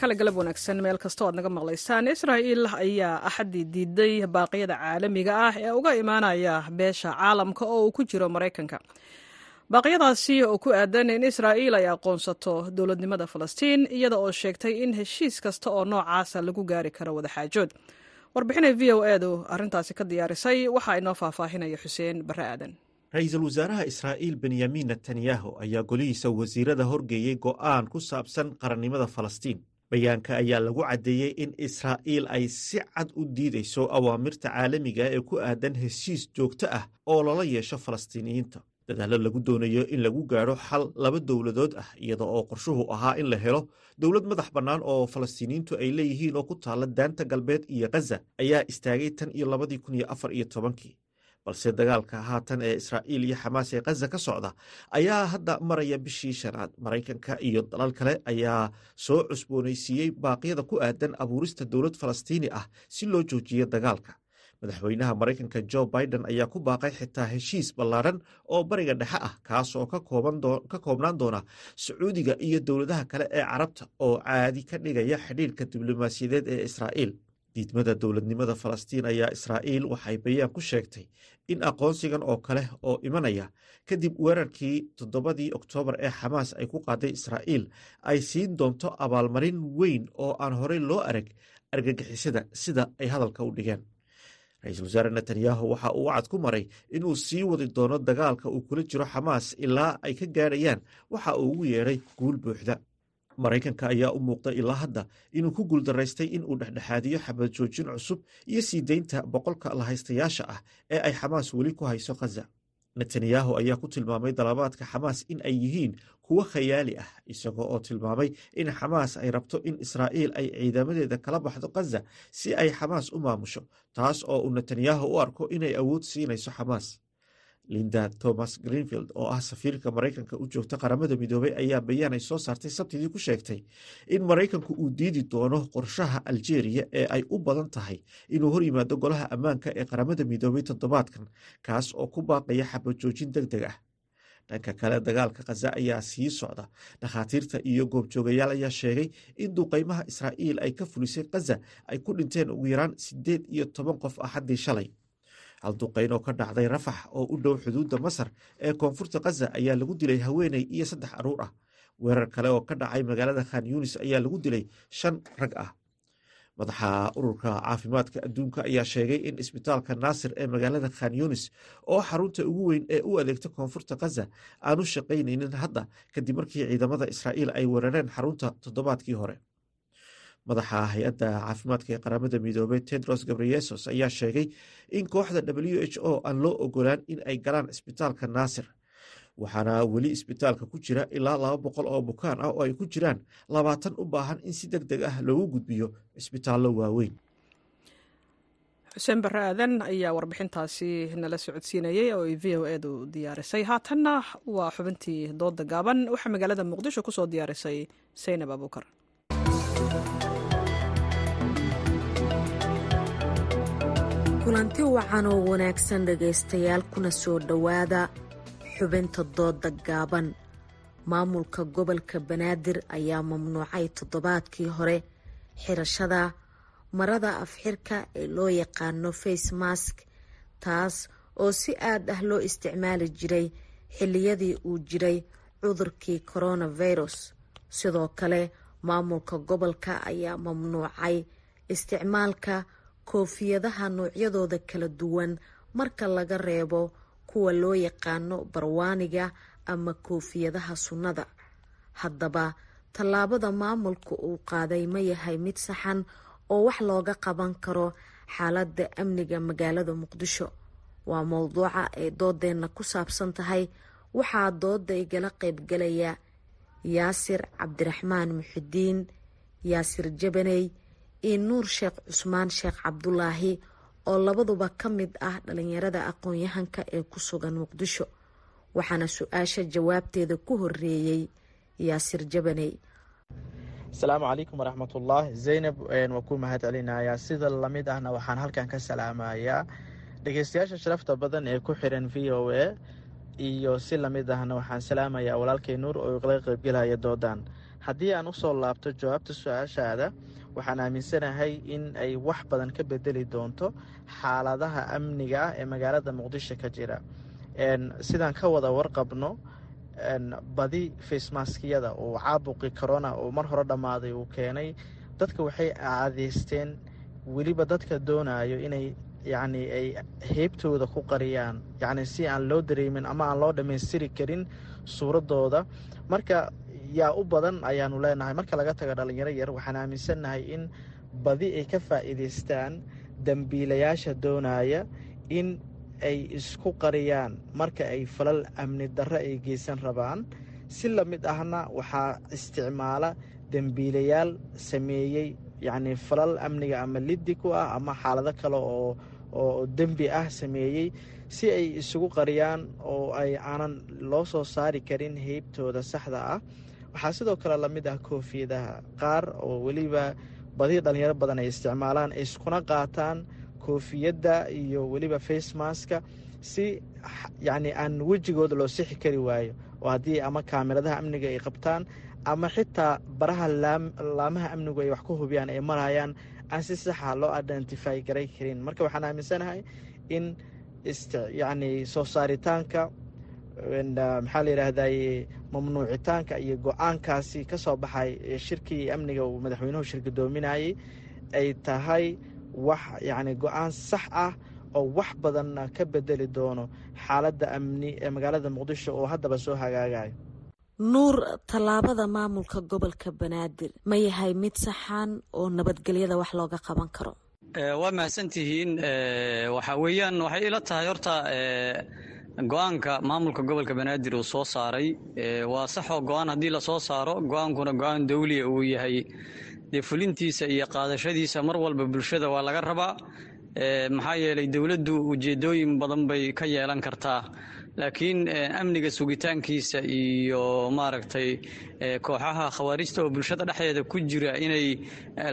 kale galab wanaagsan meel kastoo aad naga maqlaysaan. Israa'iil ayaa axaddii diiday baaqyada caalamiga ah ee uga imaanaya beesha caalamka oo uu ku jiro maraykanka. Baaqyadaasi oo ku aadan in israa'iil ay aqoonsato dowladnimada falastiin iyada oo sheegtay in heshiis kasta oo noocaasa lagu gaari karo wadaxaajood warbixinay v o edu arrintaasi ka diyaarisay waxaa inoo faahfaahinaya xuseen barre aadan. Ra'iisul wasaaraha israa'iil benyamin netanyahu ayaa golihiisa wasiirada horgeeyey go'aan ku saabsan qarannimada falastiin bayaanka ayaa lagu caddeeyey in israa'iil ay si cad u diidayso awaamirta caalamiga ee ku aadan heshiis joogto ah oo lala yeesho falastiiniyiinta. Dadaallo lagu doonayo in lagu gaadho xal laba dowladood ah iyada oo qorshuhu ahaa in la helo dowlad madax bannaan oo falastiiniyiintu ay leeyihiin oo ku taalla daanta galbeed iyo khaza ayaa istaagay tan iyo labadii kun iyo afar iyo tobankii balse dagaalka haatan ee israa'iil iyo xamaas ee khaza ka socda ayaa hadda maraya bishii shanaad. Maraykanka iyo dalal kale ayaa soo cusboonaysiiyey baaqyada ku aadan abuurista dowlad falastiini ah si loo joojiyo dagaalka. Madaxweynaha maraykanka jo biden ayaa ku baaqay xitaa heshiis ballaaran oo bariga dhexe ah kaas oo ka koobnaan doona sacuudiga iyo dowladaha kale ee carabta oo caadi ka dhigaya xidhiirka diblomaasiyadeed ee israa'iil diidmada dowladnimada falastiin ayaa israa'iil waxay bayaan ku sheegtay in aqoonsigan oo kale oo imanaya kadib weerarkii toddobadii oktoobar ee xamaas ay ku qaaday israa'iil ay siin doonto abaalmarin weyn oo aan horey loo arag argagixisada sida ay hadalka u dhigeen. Ra'iisul wasaare netanyahu waxa uu wacad ku maray inuu sii wadi doono dagaalka uu kula jiro xamaas ilaa ay ka gaadhayaan waxa uu ugu yeedhay guul buuxda maraykanka ayaa u muuqda ilaa hadda inuu ku guuldaraystay inuu dhexdhexaadiyo xabad joojin cusub iyo sii deynta boqolka lahaystayaasha ah ee ay xamaas weli ku hayso khaza netanyahu ayaa ku tilmaamay dalabaadka xamaas in ay yihiin kuwo khayaali ah isagoo oo tilmaamay in xamaas ay rabto in israa'iil ay ciidamadeeda kala baxdo khaza si ay xamaas u maamusho taas oo uu netanyahu u arko inay awood siinayso xamaas linda thomas greenfield oo ah safiirka maraykanka u joogta qaramada midoobay ayaa bayaan ay soo saartay sabtidii ku sheegtay in maraykanku uu diidi doono qorshaha aljeeriya ee ay u badan tahay inuu hor yimaado golaha ammaanka ee qaramada midoobay toddobaadkan kaas oo ku baaqaya xabajoojin deg deg ah. Dhanka kale dagaalka khaza ayaa sii socda. Dhakhaatiirta iyo goobjoogayaal ayaa sheegay in duqeymaha israa'iil ay ka fulisay khaza ay ku dhinteen ugu yaraan siddeed iyo toban qof axaddii shalay hal duqeyn oo ka dhacday rafax oo u dhow xuduudda masar ee koonfurta khaza ayaa lagu dilay haweeney iyo saddex aruur ah. Weerar kale oo ka dhacay magaalada khan yunis ayaa lagu dilay shan rag ah. Madaxa ururka caafimaadka adduunka ayaa sheegay in isbitaalka naasir ee magaalada khan yunis oo xarunta ugu weyn ee u adeegta koonfurta khaza aanu shaqaynaynin hadda kadib markii ciidamada israa'iil ay weerareen xarunta toddobaadkii hore madaxa hay'adda caafimaadka ee qaramada midoobey tedros gabreyesos ayaa sheegay in kooxda w h o aan loo ogolaan in ay galaan isbitaalka naasir waxaana weli isbitaalka ku jira ilaa laba boqol oo bukaan ah oo ay ku jiraan labaatan u baahan in si deg deg ah loogu gudbiyo cisbitaallo waaweyn. Xuseen barre aadan ayaa warbixintaasi nala socodsiinayey oo ay v o edu diyaarisay. Haatanna waa xubintii dooda gaaban. Waxaa magaalada muqdisho ku soo diyaarisay saynab abuukar kulanti wacan oo wanaagsan dhegaystayaal kuna soo dhowaada xubinta dooda gaaban. Maamulka gobolka banaadir ayaa mamnuucay toddobaadkii hore xirashada marada afxirka ee loo yaqaano face mask taas oo si aad ah loo isticmaali jiray xilliyadii uu jiray cudurkii coronavirus. Sidoo kale maamulka gobolka ayaa mamnuucay isticmaalka koofiyadaha noocyadooda kala duwan. Marka laga reebo kuwa loo yaqaano barwaaniga ama koofiyadaha sunnada. Haddaba tallaabada maamulka uu qaaday ma yahay mid saxan oo wax looga qaban karo xaaladda amniga magaalada muqdisho. Waa mowduuca ay doodeenna ku saabsan tahay waxaa dooda igala qaybgalaya yaasir cabdiraxmaan muxidiin yaasir jabaney iyo nuur sheekh cusmaan sheekh cabdulaahi oo labaduba ka mid ah dhalinyarada aqoon-yahanka ee ku sugan muqdisho waxaana su'aasha jawaabteeda ku horeeyey yaasir jabaney asalaamu calaykum waraxmatullah zaynab waa ku mahad celinayaa sida la mid ahna waxaan halkan ka salaamayaa dhegeystayaasha sharafta badan ee ku xiran v o a iyo si la mid ahna waxaan salaamayaa walaalkay nuur oo igala qaybgelaya doodan. Haddii aan u soo laabto jawaabta su'aashaada waxaan aaminsanahay in ay wax badan ka bedeli doonto xaaladaha amniga ee magaalada muqdisho ka jira. Sidaan ka wada warqabno badi facemaskiyada oo caabuqi corona oo mar hore dhammaaday uu keenay dadka waxay caadeysteen weliba dadka doonayo inay yacni ay heybtooda ku qariyaan. Yacni si aan loo dareemin ama aan loo dhammaystiri karin suuraddooda marka yaa u badan ayaanu leenahay. Marka laga tago dhalinyaro yar waxaan aaminsannahay in badi ay ka faa'iidaystaan dembiilayaasha doonaya in ay isku qariyaan marka ay falal amni darro ay geysan rabaan. Si la mid ahna waxaa isticmaala dembiilayaal sameeyey yacni falal amniga ama liddi ku ah ama xaalado kale oo oo dembi ah sameeyey si ay isugu qariyaan oo ay aanan loo soo saari karin heybtooda saxda ah waxaa sidoo kale la mid ah koofiyadaha qaar oo weliba badi dhalinyaro badan ay isticmaalaan iskuna qaataan koofiyadda iyo weliba facemaska si yacni aan wejigooda loo sixi kari waayo. Oo haddii ama kaamiradaha amniga ay qabtaan ama xitaa baraha laamaha amnigu ay wax ku hubiyaan ay marayaan aan si saxa loo identify garay karin. Marka waxaan aaminsanahay in yacni soo saaritaanka maxaa la yidhaahdaye mamnuucitaanka iyo go'aankaasi ka soo baxay shirkii amniga uu madaxweynuhu shirgudoominayay ay tahay wax yacni go'aan sax ah oo wax badanna ka bedeli doono xaaladda amni ee magaalada muqdisho oo haddaba soo hagaagayo nuur tallaabada maamulka gobolka banaadir ma yahay mid saxan oo nabadgelyada wax looga qaban karo? Waa mahadsantihiin. Waxaa weeyaan waxay ila tahay horta go'aanka maamulka gobolka banaadir uu soo saaray waa saxoo go'aan haddii la soo saaro go'aankuna go'aan dawliya uu yahay. Dee fulintiisa iyo qaadashadiisa mar walba bulshada waa laga rabaa maxaa yeelay dowladdu ujeedooyin badan bay ka yeelan kartaa. Laakiin amniga sugitaankiisa iyo maaragtay kooxaha khawaarijta oo bulshada dhexdeeda ku jira inay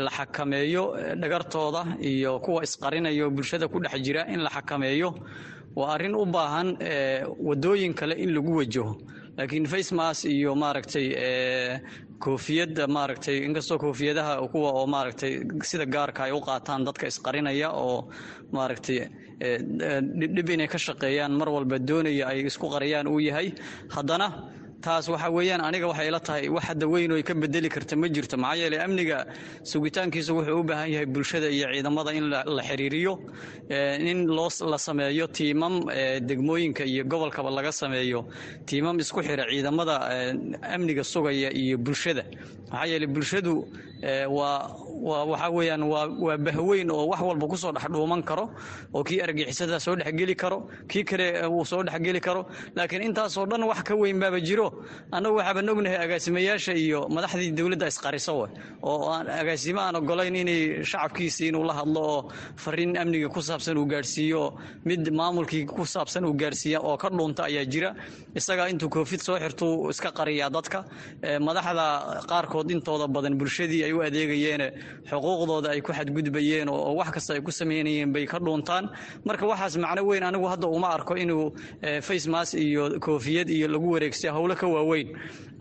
la xakameeyo dhagartooda iyo kuwa isqarinaya oo bulshada ku dhex jira in la xakameeyo waa arrin u baahan wadooyin kale in lagu wajaho. Laakiin facemas iyo maaragtay koofiyadda maaragtay inkastoo koofiyadaha kuwa oo maaragtay sida gaarka ay u qaataan dadka isqarinaya oo maaragtay dhib inay ka shaqeeyaan mar walba doonaya ay isku qariyaan uu yahay. Haddana taas waxa weeyaan aniga waxay ila tahay wax hadda weyn oo ay ka bedeli karta ma jirto. Maxaa yeelay amniga sugitaankiisa wuxuu u baahan yahay bulshada iyo ciidamada in la xiriiriyo in loo la sameeyo tiimam degmooyinka iyo gobolkaba laga sameeyo tiimam isku xira ciidamada amniga sugaya iyo bulshada. Maxaa yeelay bulshadu waa waa waxa weeyaan waa waa bahweyn oo wax walba ku soo dhex dhuuman karo oo kii argixisada soo dhexgeli karo kii kale uu soo dhexgeli karo. Laakiin intaasoo dhan wax ka weyn baaba jiro annagu waxaaban ognahay agaasimayaasha iyo madaxdii dowladda isqariso we oo aan agaasimo aan ogolayn inay shacabkiisi inuu la hadlo oo fariin amniga ku saabsan uu gaadhsiiyo mid maamulkii ku saabsan uu gaadhsiiya oo ka dhuunta ayaa jira. Isagaa intuu koofid soo xirtuu iska qariyaa dadka. Madaxda qaarkood intooda badan bulshadii ay u adeegayeene xuquuqdooda ay ku xadgudbayeen oo wax kasta ay ku samaynayeen bay ka dhuuntaan. Marka waxaas macno weyn anigu hadda uma arko inuu facemas iyo koofiyad iyo lagu wareegsiya howlo ka waaweyn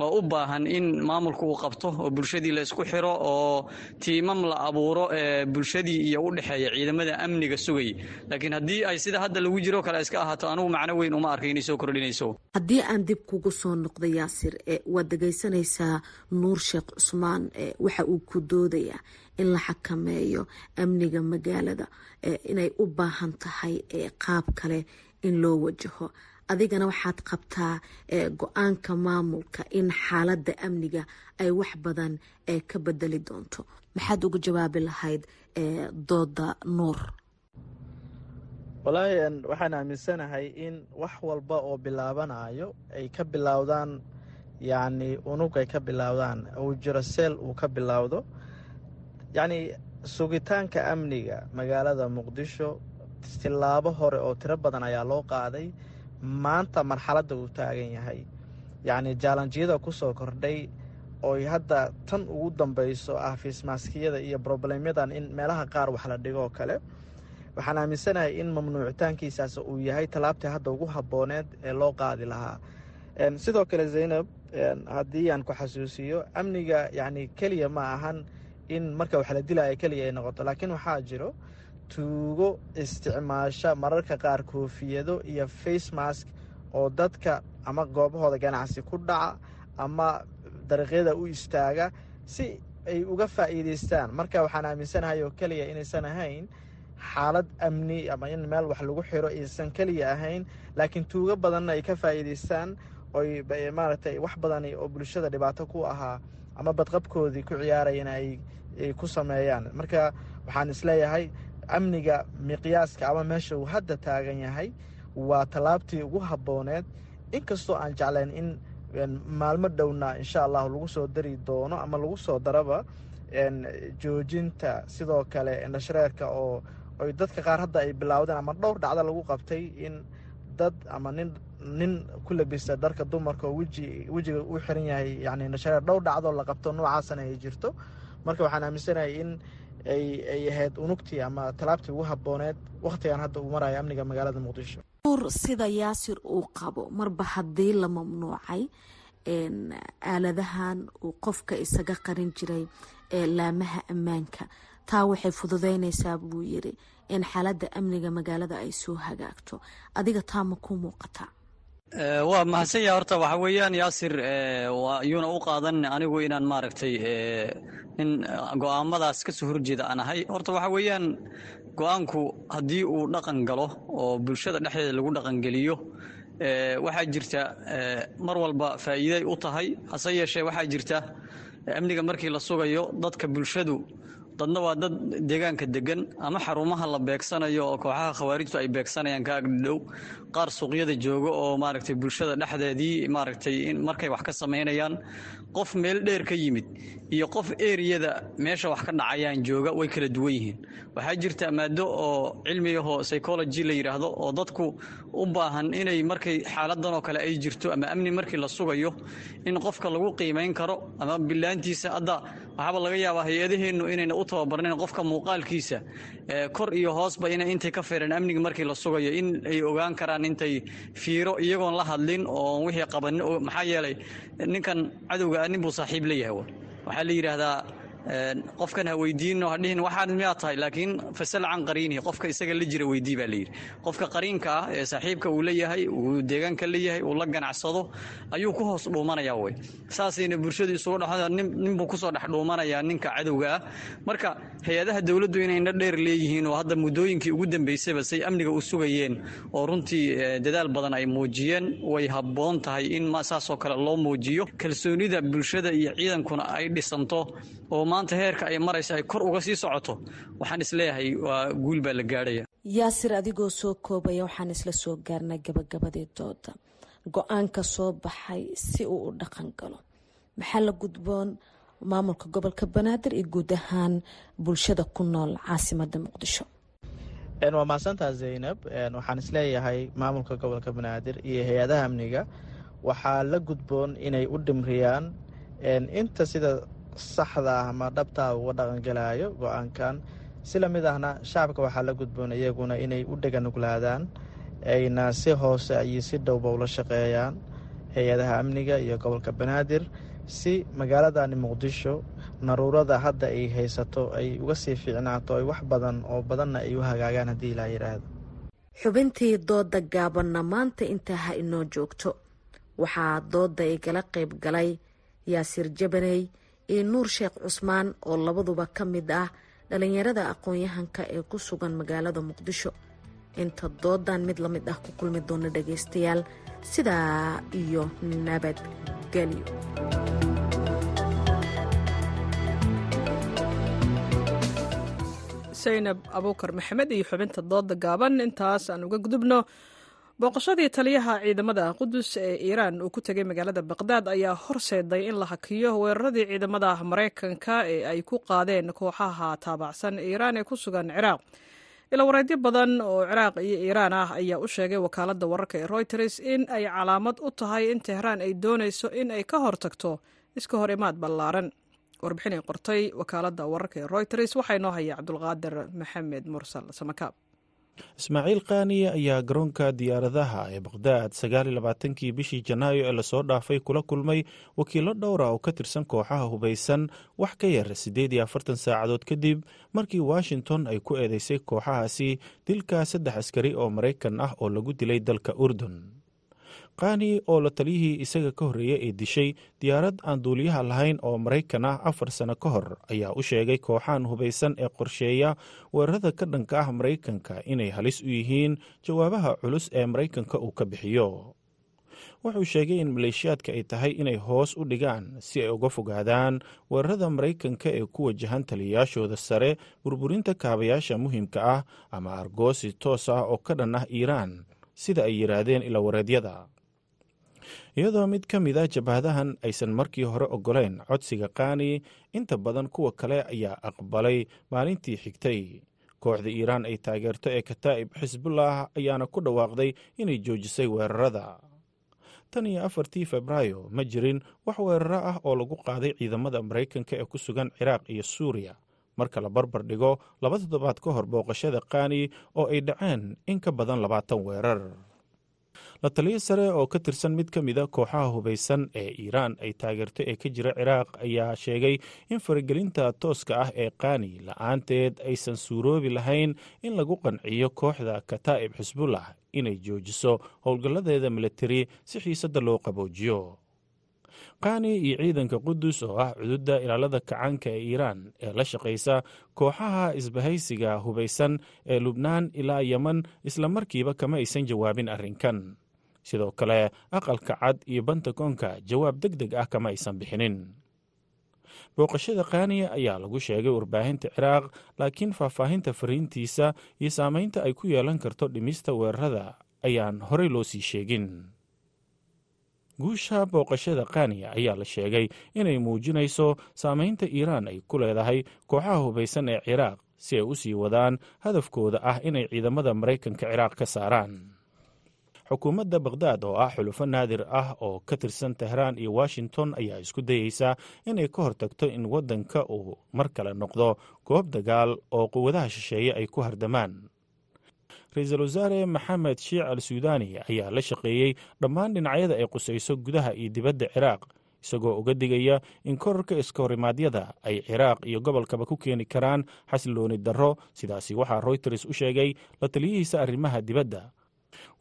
oo u baahan in maamulku uu qabto oo bulshadii la isku xiro oo tiimam la abuuro ee bulshadii iyo u dhexeeya ciidamada amniga sugayay laakiin haddii ay sida hadda lagu jiro kale iska ahaato anigu macno weyn uma arka inay soo kordhinayso. Haddii aan dib kugu soo noqdo yaasir waad dhegaysanaysaa nuur sheekh cusmaan waxa uu ku doodayaa in la xakameeyo amniga magaalada inay u baahan tahay qaab kale in loo wajaho adigana waxaad qabtaa go'aanka maamulka in xaaladda amniga ay wax badan ka bedeli doonto. Maxaad uga jawaabi lahayd dooda nuur? Walaahi waxaan aaminsanahay in wax walba oo bilaabanayo ay ka bilowdaan yacni unug ay ka bilowdaan uu seel uu ka bilowdo yacni sugitaanka amniga magaalada muqdisho tilaabo hore oo tiro badan ayaa loo qaaday maanta marxaladda uu taagan yahay. Yacni jaalanjiyada ku soo kordhay ooy hadda tan ugu dambayso ah fiismaaskiyada iyo broblemyadan in meelaha qaar wax la dhigoo kale. Waxaan aaminsanahay in mamnuucitaankiisaas uu yahay tallaabtii hadda ugu habbooneed ee loo qaadi lahaa. Sidoo kale zaynab haddii aan ku xasuusiyo amniga yacni keliya ma ahan in marka wax la dilaya keliya ay noqoto laakiin waxaa jiro tuugo isticmaasha mararka qaar koofiyado iyo face mask oo dadka ama goobahooda ganacsi ku dhaca ama dariiqyada u istaaga si ay uga faa'iidaystaan. Marka waxaan aaminsanahay oo keliya inaysan ahayn xaalad amni ama in meel wax lagu xiro aysan keliya ahayn laakiin tuugo badanna ay ka faa'iidaystaan oy maaragtay wax badan oo bulshada dhibaato ku ahaa ama badqabkoodii ku ciyaarayana ay ku sameeyaan. Marka waxaan is leeyahay amniga miqyaaska ama meesha uu hadda taagan yahay waa tallaabtii ugu habbooneed. Inkastoo aan jeclayn in maalmo dhowna insha allahu lagu soo dari doono ama lagu soo daraba joojinta sidoo kale indhashareerka oo oy dadka qaar hadda ay bilowdeen ama dhowr dhacdo lagu qabtay in dad ama nin nin ku labista dharka dumarka oo weji wejiga u xiran yahay yani indhashareer. Dhowr dhacdoo la qabto noocaasana ay jirto. Marka waxaan aaminsanahay in ay ay ahayd unugtii ama tallaabtii ugu habbooneed wakhtigan hadda uu marayo amniga magaalada muqdisho. Nuur sida yaasir uu qabo marba haddii la mamnuucay aaladahan uu qofka isaga qarin jiray laamaha ammaanka. Taa waxay fududeynaysaa buu yiri in xaaladda amniga magaalada ay soo hagaagto. Adiga taa ma ku muuqataa waa mahadsan yaha horta? Waxa weeyaan yaasir yuuna u qaadan anigu inaan maaragtay in go'aamadaas ka soo horjeeda aan ahay. Horta waxa weeyaan go'aanku haddii uu dhaqan galo oo bulshada dhexdeeda lagu dhaqangeliyo waxaa jirta mar walba faa'iiday u tahay. Hase yeeshee waxaa jirta amniga markii la sugayo dadka bulshadu dadna waa dad deegaanka degan ama xarumaha la beegsanayo oo kooxaha khawaarijtu ay beegsanayaan ka agdhow qaar suuqyada jooga oo maaragtay bulshada dhexdeedii maaragtay markay wax ka samaynayaan qof meel dheer ka yimid iyo qof eriyada meesha wax ka dhacayaan jooga way kala duwan yihiin. Waxaa jirta maado oo cilmigahoo psychology la yidhaahdo oo dadku u baahan inay markay xaaladan oo kale ay jirto ama amni markii la sugayo in qofka lagu qiimayn karo ama bilaantiisa hadda waxaaba laga yaabaa hay'adaheennu inayna u tababarnayn qofka muuqaalkiisa. Kor iyo hoosba ina intay ka feereen amniga markii la sugayo in ay ogaan karaan intay fiiro iyagoon la hadlin oo wixii qabanin. Maxaa yeelay ninkan cadowga ah nin buu saaxiib leeyahay waxaa la yidhaahdaa qofkan ha weydiino ha dhihin waxaan miyaa tahay laakiin fasal can qariinihi qofka isaga la jira weydii baa layidhi qofka qariinka ah ee saaxiibka uu leeyahay uu deegaanka leeyahay uu la ganacsado ayuu ku hoos dhuumanaya wey saasayna bulshadu isugu dh ninbuu ku soo dhex dhuumanayaa ninka cadowga ah. Marka hay'adaha dowladdu inayna dheer leeyihiin oo hadda muddooyinkii ugu dambeysaba say amniga u sugayeen oo runtii dadaal badan ay muujiyeen way habboon tahay in saasoo kale loo muujiyo kalsoonida bulshada iyo ciidankuna ay dhisanto oo maanta heerka ay maraysa ay kor uga sii socoto waxaan is leeyahay waa guul baa la gaadhaya. Yaasir adigoo soo koobaya waxaan isla soo gaarnay gabagabadii dooda go'aanka soo baxay si uu u dhaqan galo. Maxaa la gudboon? Maamulka gobolka banaadir iyo guud ahaan bulshada ku nool caasimada muqdisho. Waa mahadsantaa zaynab waxaan is leeyahay maamulka gobolka banaadir iyo hay'adaha amniga. Waxaa la gudboon inay u dhimriyaan inta sida saxda ah ama dhabtaa uga dhaqangelayo go'aankan. Si la mid ahna shacabka waxaa la gudboon iyaguna inay u dheganuglaadaan ayna si hoose iyo si dhowba ula shaqeeyaan hay'adaha amniga iyo gobolka banaadir si magaaladani muqdisho naruurada hadda ay haysato ay uga sii fiicnaato ay wax badan oo badanna ay u hagaagaan haddii ilaa yidhaahdo xubintii dooda gaabanna maanta intaa ha inoo joogto. Waxaa dooda igala qayb galay yaasir jabaney iyo nuur sheekh cusmaan oo labaduba ka mid ah dhalinyarada aqoon-yahanka ee ku sugan magaalada muqdisho. Inta doodan mid la mid ah ku kulmi doona dhagaystayaal sidaa iyo nabadgelyo saynab abuukar maxamed iyo xubinta dooda gaaban intaas aan uga gudubno booqashadii taliyaha ciidamada qudus ee iiraan uu ku tegay magaalada baqdaad ayaa horseeday in la hakiyo weeraradii ciidamada maraykanka ee ay ku qaadeen kooxaha taabacsan iiraan ee ku sugan ciraaq. Ilawareedyo badan oo ciraaq iyo iiraan ah ayaa u sheegay wakaaladda wararka ee royters in ay calaamad u tahay in tehraan ay doonayso in ay ka hortagto iska hor imaad ballaaran. Warbixin ay qortay wakaaladda wararka ee royters waxaa inoo haya cabdulqaadir maxamed mursal samakaab ismaaciil kaaniye ayaa garoonka diyaaradaha ee baqhdaad sagaaliyo labaatankii bishii janaayo ee la soo dhaafay kula kulmay wakiilo dhowra oo ka tirsan kooxaha hubaysan wax ka yar siddeed iyo afartan saacadood kadib markii washington ay ku eedeysay kooxahaasi dilka saddex askari oo maraykan ah oo lagu dilay dalka urdun kaani oo la taliyihii isaga ka horreeyey ee dishay diyaarad aan duuliyaha lahayn oo maraykan ah afar sano ka hor ayaa u sheegay kooxahan hubaysan ee qorsheeya weerarada ka dhanka ah maraykanka inay halis u yihiin jawaabaha culus ee maraykanka uu ka bixiyo. Wuxuu sheegay in maleeshiyaadka ay tahay inay hoos u dhigaan si ay uga fogaadaan weerarada maraykanka ee ku wajahan taliyayaashooda sare burburinta kaabayaasha muhiimka ah ama argoosi toos ah oo ka dhan ah iiraan sida ay yidhaahdeen ilawareedyada iyadoo mid ka mid a jabhadahan aysan markii hore ogoleen codsiga kaani inta badan kuwa kale ayaa aqbalay maalintii xigtay. Kooxda iiraan ay taageerto ee kataa'ib xisbullah ayaana ku dhawaaqday inay joojisay weerarada. Tan iyo afartii febraayo ma jirin wax weeraro ah oo lagu qaaday ciidamada maraykanka ee ku sugan ciraaq iyo suuriya. Marka la barbar dhigo laba toddobaad ka hor booqashada kaani oo ay dhaceen in ka badan labaatan weerar la taliyo sare oo ka tirsan mid ka mida kooxaha hubaysan ee iiraan ay taageerto ee ka jira ciraaq ayaa sheegay in faragelinta tooska ah ee kaani la'aanteed aysan suuroobi lahayn in lagu qanciyo kooxda kataa'ib xisbullah inay joojiso. Howlgalladeeda militari si xiisadda loo qaboojiyo. Kaani iyo ciidanka qudus oo ah cududda ilaalada kacaanka ee iiraan ee la shaqaysa kooxaha isbahaysiga hubaysan ee lubnaan ilaa yeman islamarkiiba kama aysan jawaabin arrinkan sidoo kale aqalka cad iyo bantakoonka jawaab deg deg ah kama aysan bixinin. Booqashada kaaniya ayaa lagu sheegay warbaahinta ciraaq laakiin faahfaahinta fariintiisa iyo saameynta ay ku yeelan karto dhimista weerarada ayaan horey loo sii sheegin. Guusha booqashada kaaniya ayaa la sheegay inay muujinayso saameynta iiraan ay ku leedahay kooxaha hubaysan ee ciraaq si ay u sii wadaan hadafkooda ah inay ciidamada maraykanka ciraaq ka saaraan xukuumadda bakhdad oo ah xulufo naadir ah oo ka tirsan tehraan iyo washington ayaa isku dayeysa inay ka hortagto in waddanka uu mar kale noqdo goob dagaal oo quwadaha shisheeye ay ku hardamaan. Ra'iisul wasaare maxamed shiic al suudani ayaa la shaqeeyey dhammaan dhinacyada ay qusayso gudaha iyo dibadda ciraaq isagoo uga digaya in korarka iskahorimadyada ay ciraaq iyo gobolkaba ku keeni karaan xasilooni darro. Sidaasi waxaa royters u sheegay la taliyihiisa arrimaha dibadda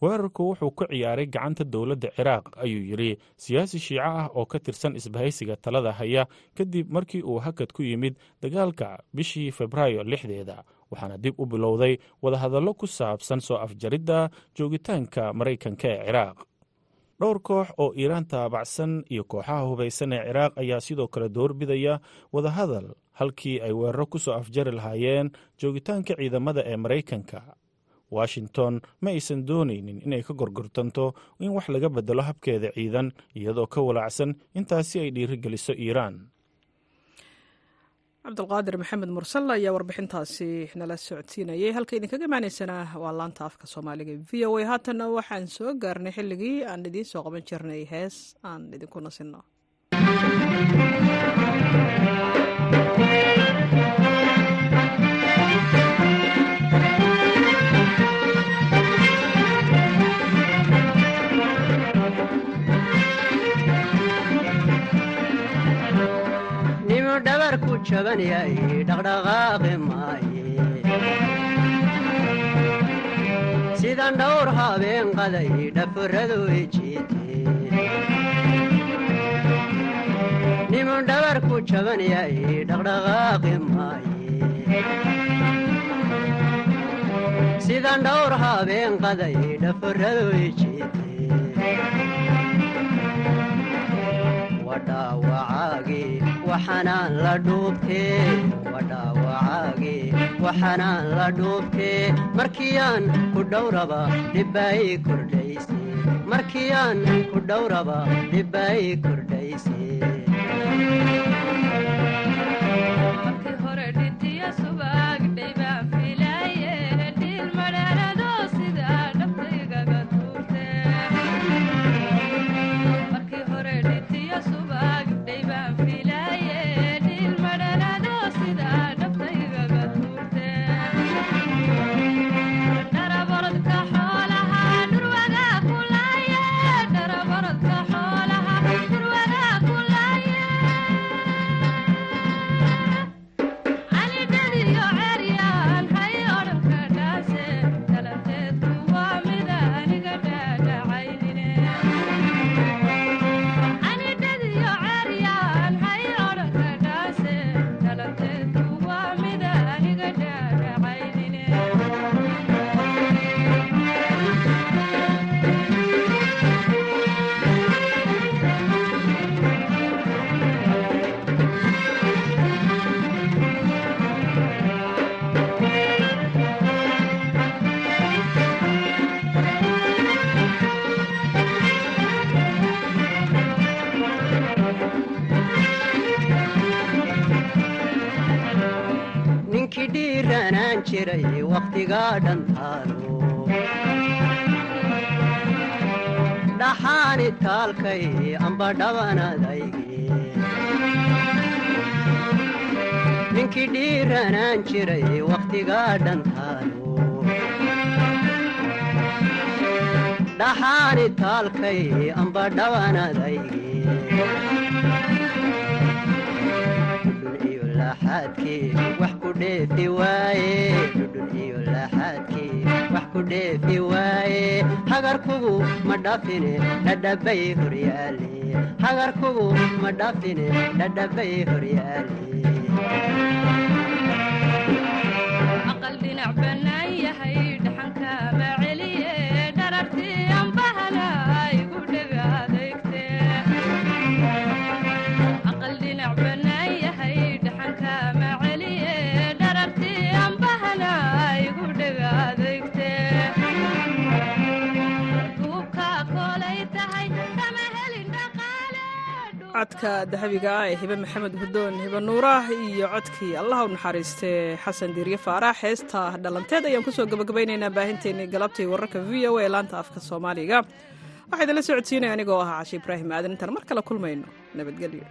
weerarku wuxuu ku ciyaaray gacanta dowladda ciraaq ayuu yidhi. Siyaasi shiico ah oo ka tirsan isbahaysiga talada haya kadib markii uu hakad ku yimid dagaalka bishii febraayo lixdeeda waxaana dib u bilowday wadahadallo ku saabsan soo afjaridda joogitaanka maraykanka ee ciraaq. Dhowr koox oo iiraan taabacsan iyo kooxaha hubaysan ee ciraaq ayaa sidoo kale doorbidaya wadahadal halkii ay weeraro ku soo afjari lahaayeen joogitaanka ciidamada ee maraykanka washington ma aysan doonaynin inay ka gorgortanto in wax laga bedelo habkeeda ciidan iyadoo ka walaacsan intaasi ay dhiirigeliso iiraan. Cabdulqaadir maxamed mursal ayaa warbixintaasi nala socodsiinayay. Halka idinkaga imaaneysana waa laanta afka soomaaliga v o a. Haatanna waxaan soo gaarnay xilligii aan idiin soo qaban jirnay hees aan idinku nasinno jaban yahay dhaqdhaqaaqi maaye sidan dhowr habeen qaday dhaforadu ejiite nimu dhabarku jaban yahay dhaqdhaqaaqi maaye sidan dhowr habeen qaday dhaforadu ejiite wadhaawacaagi waxanaan la dhuubtee la dhuubtee markiyaan ku dhowraba dhibbaay kordhayse markiyaan ku dhowraba dhibbaay kordhayse jiray wakhtigaa dhantaalo dhaxaani taalkay amba dhabanadayge ninkii dhiiranaan jiray wakhtigaa dhantaalo dhaxaani taalkay amba dhabanadayge laxaadkii wax ku dheefi waaye dhudhun iyo laxaadkii wax ku dheefi waaye hagarkugu ma dhafine dhadhabay horyaale hagarkugu ma dhafine dhadhabay horyaale codka dahabiga ah ee hibe maxamed hudoon hibe nuurah iyo codkii allaha u naxariistee xasan diirye faarax. Heesta dhalanteed ayaan ku soo gabagabaynaynaa baahinteennii galabtii wararka v o a laanta afka soomaaliga. Waxaa idinla socodsiinaya anigoo ahaa cashi ibraahim aadan intaan mar kale kulmayno nabadgelyo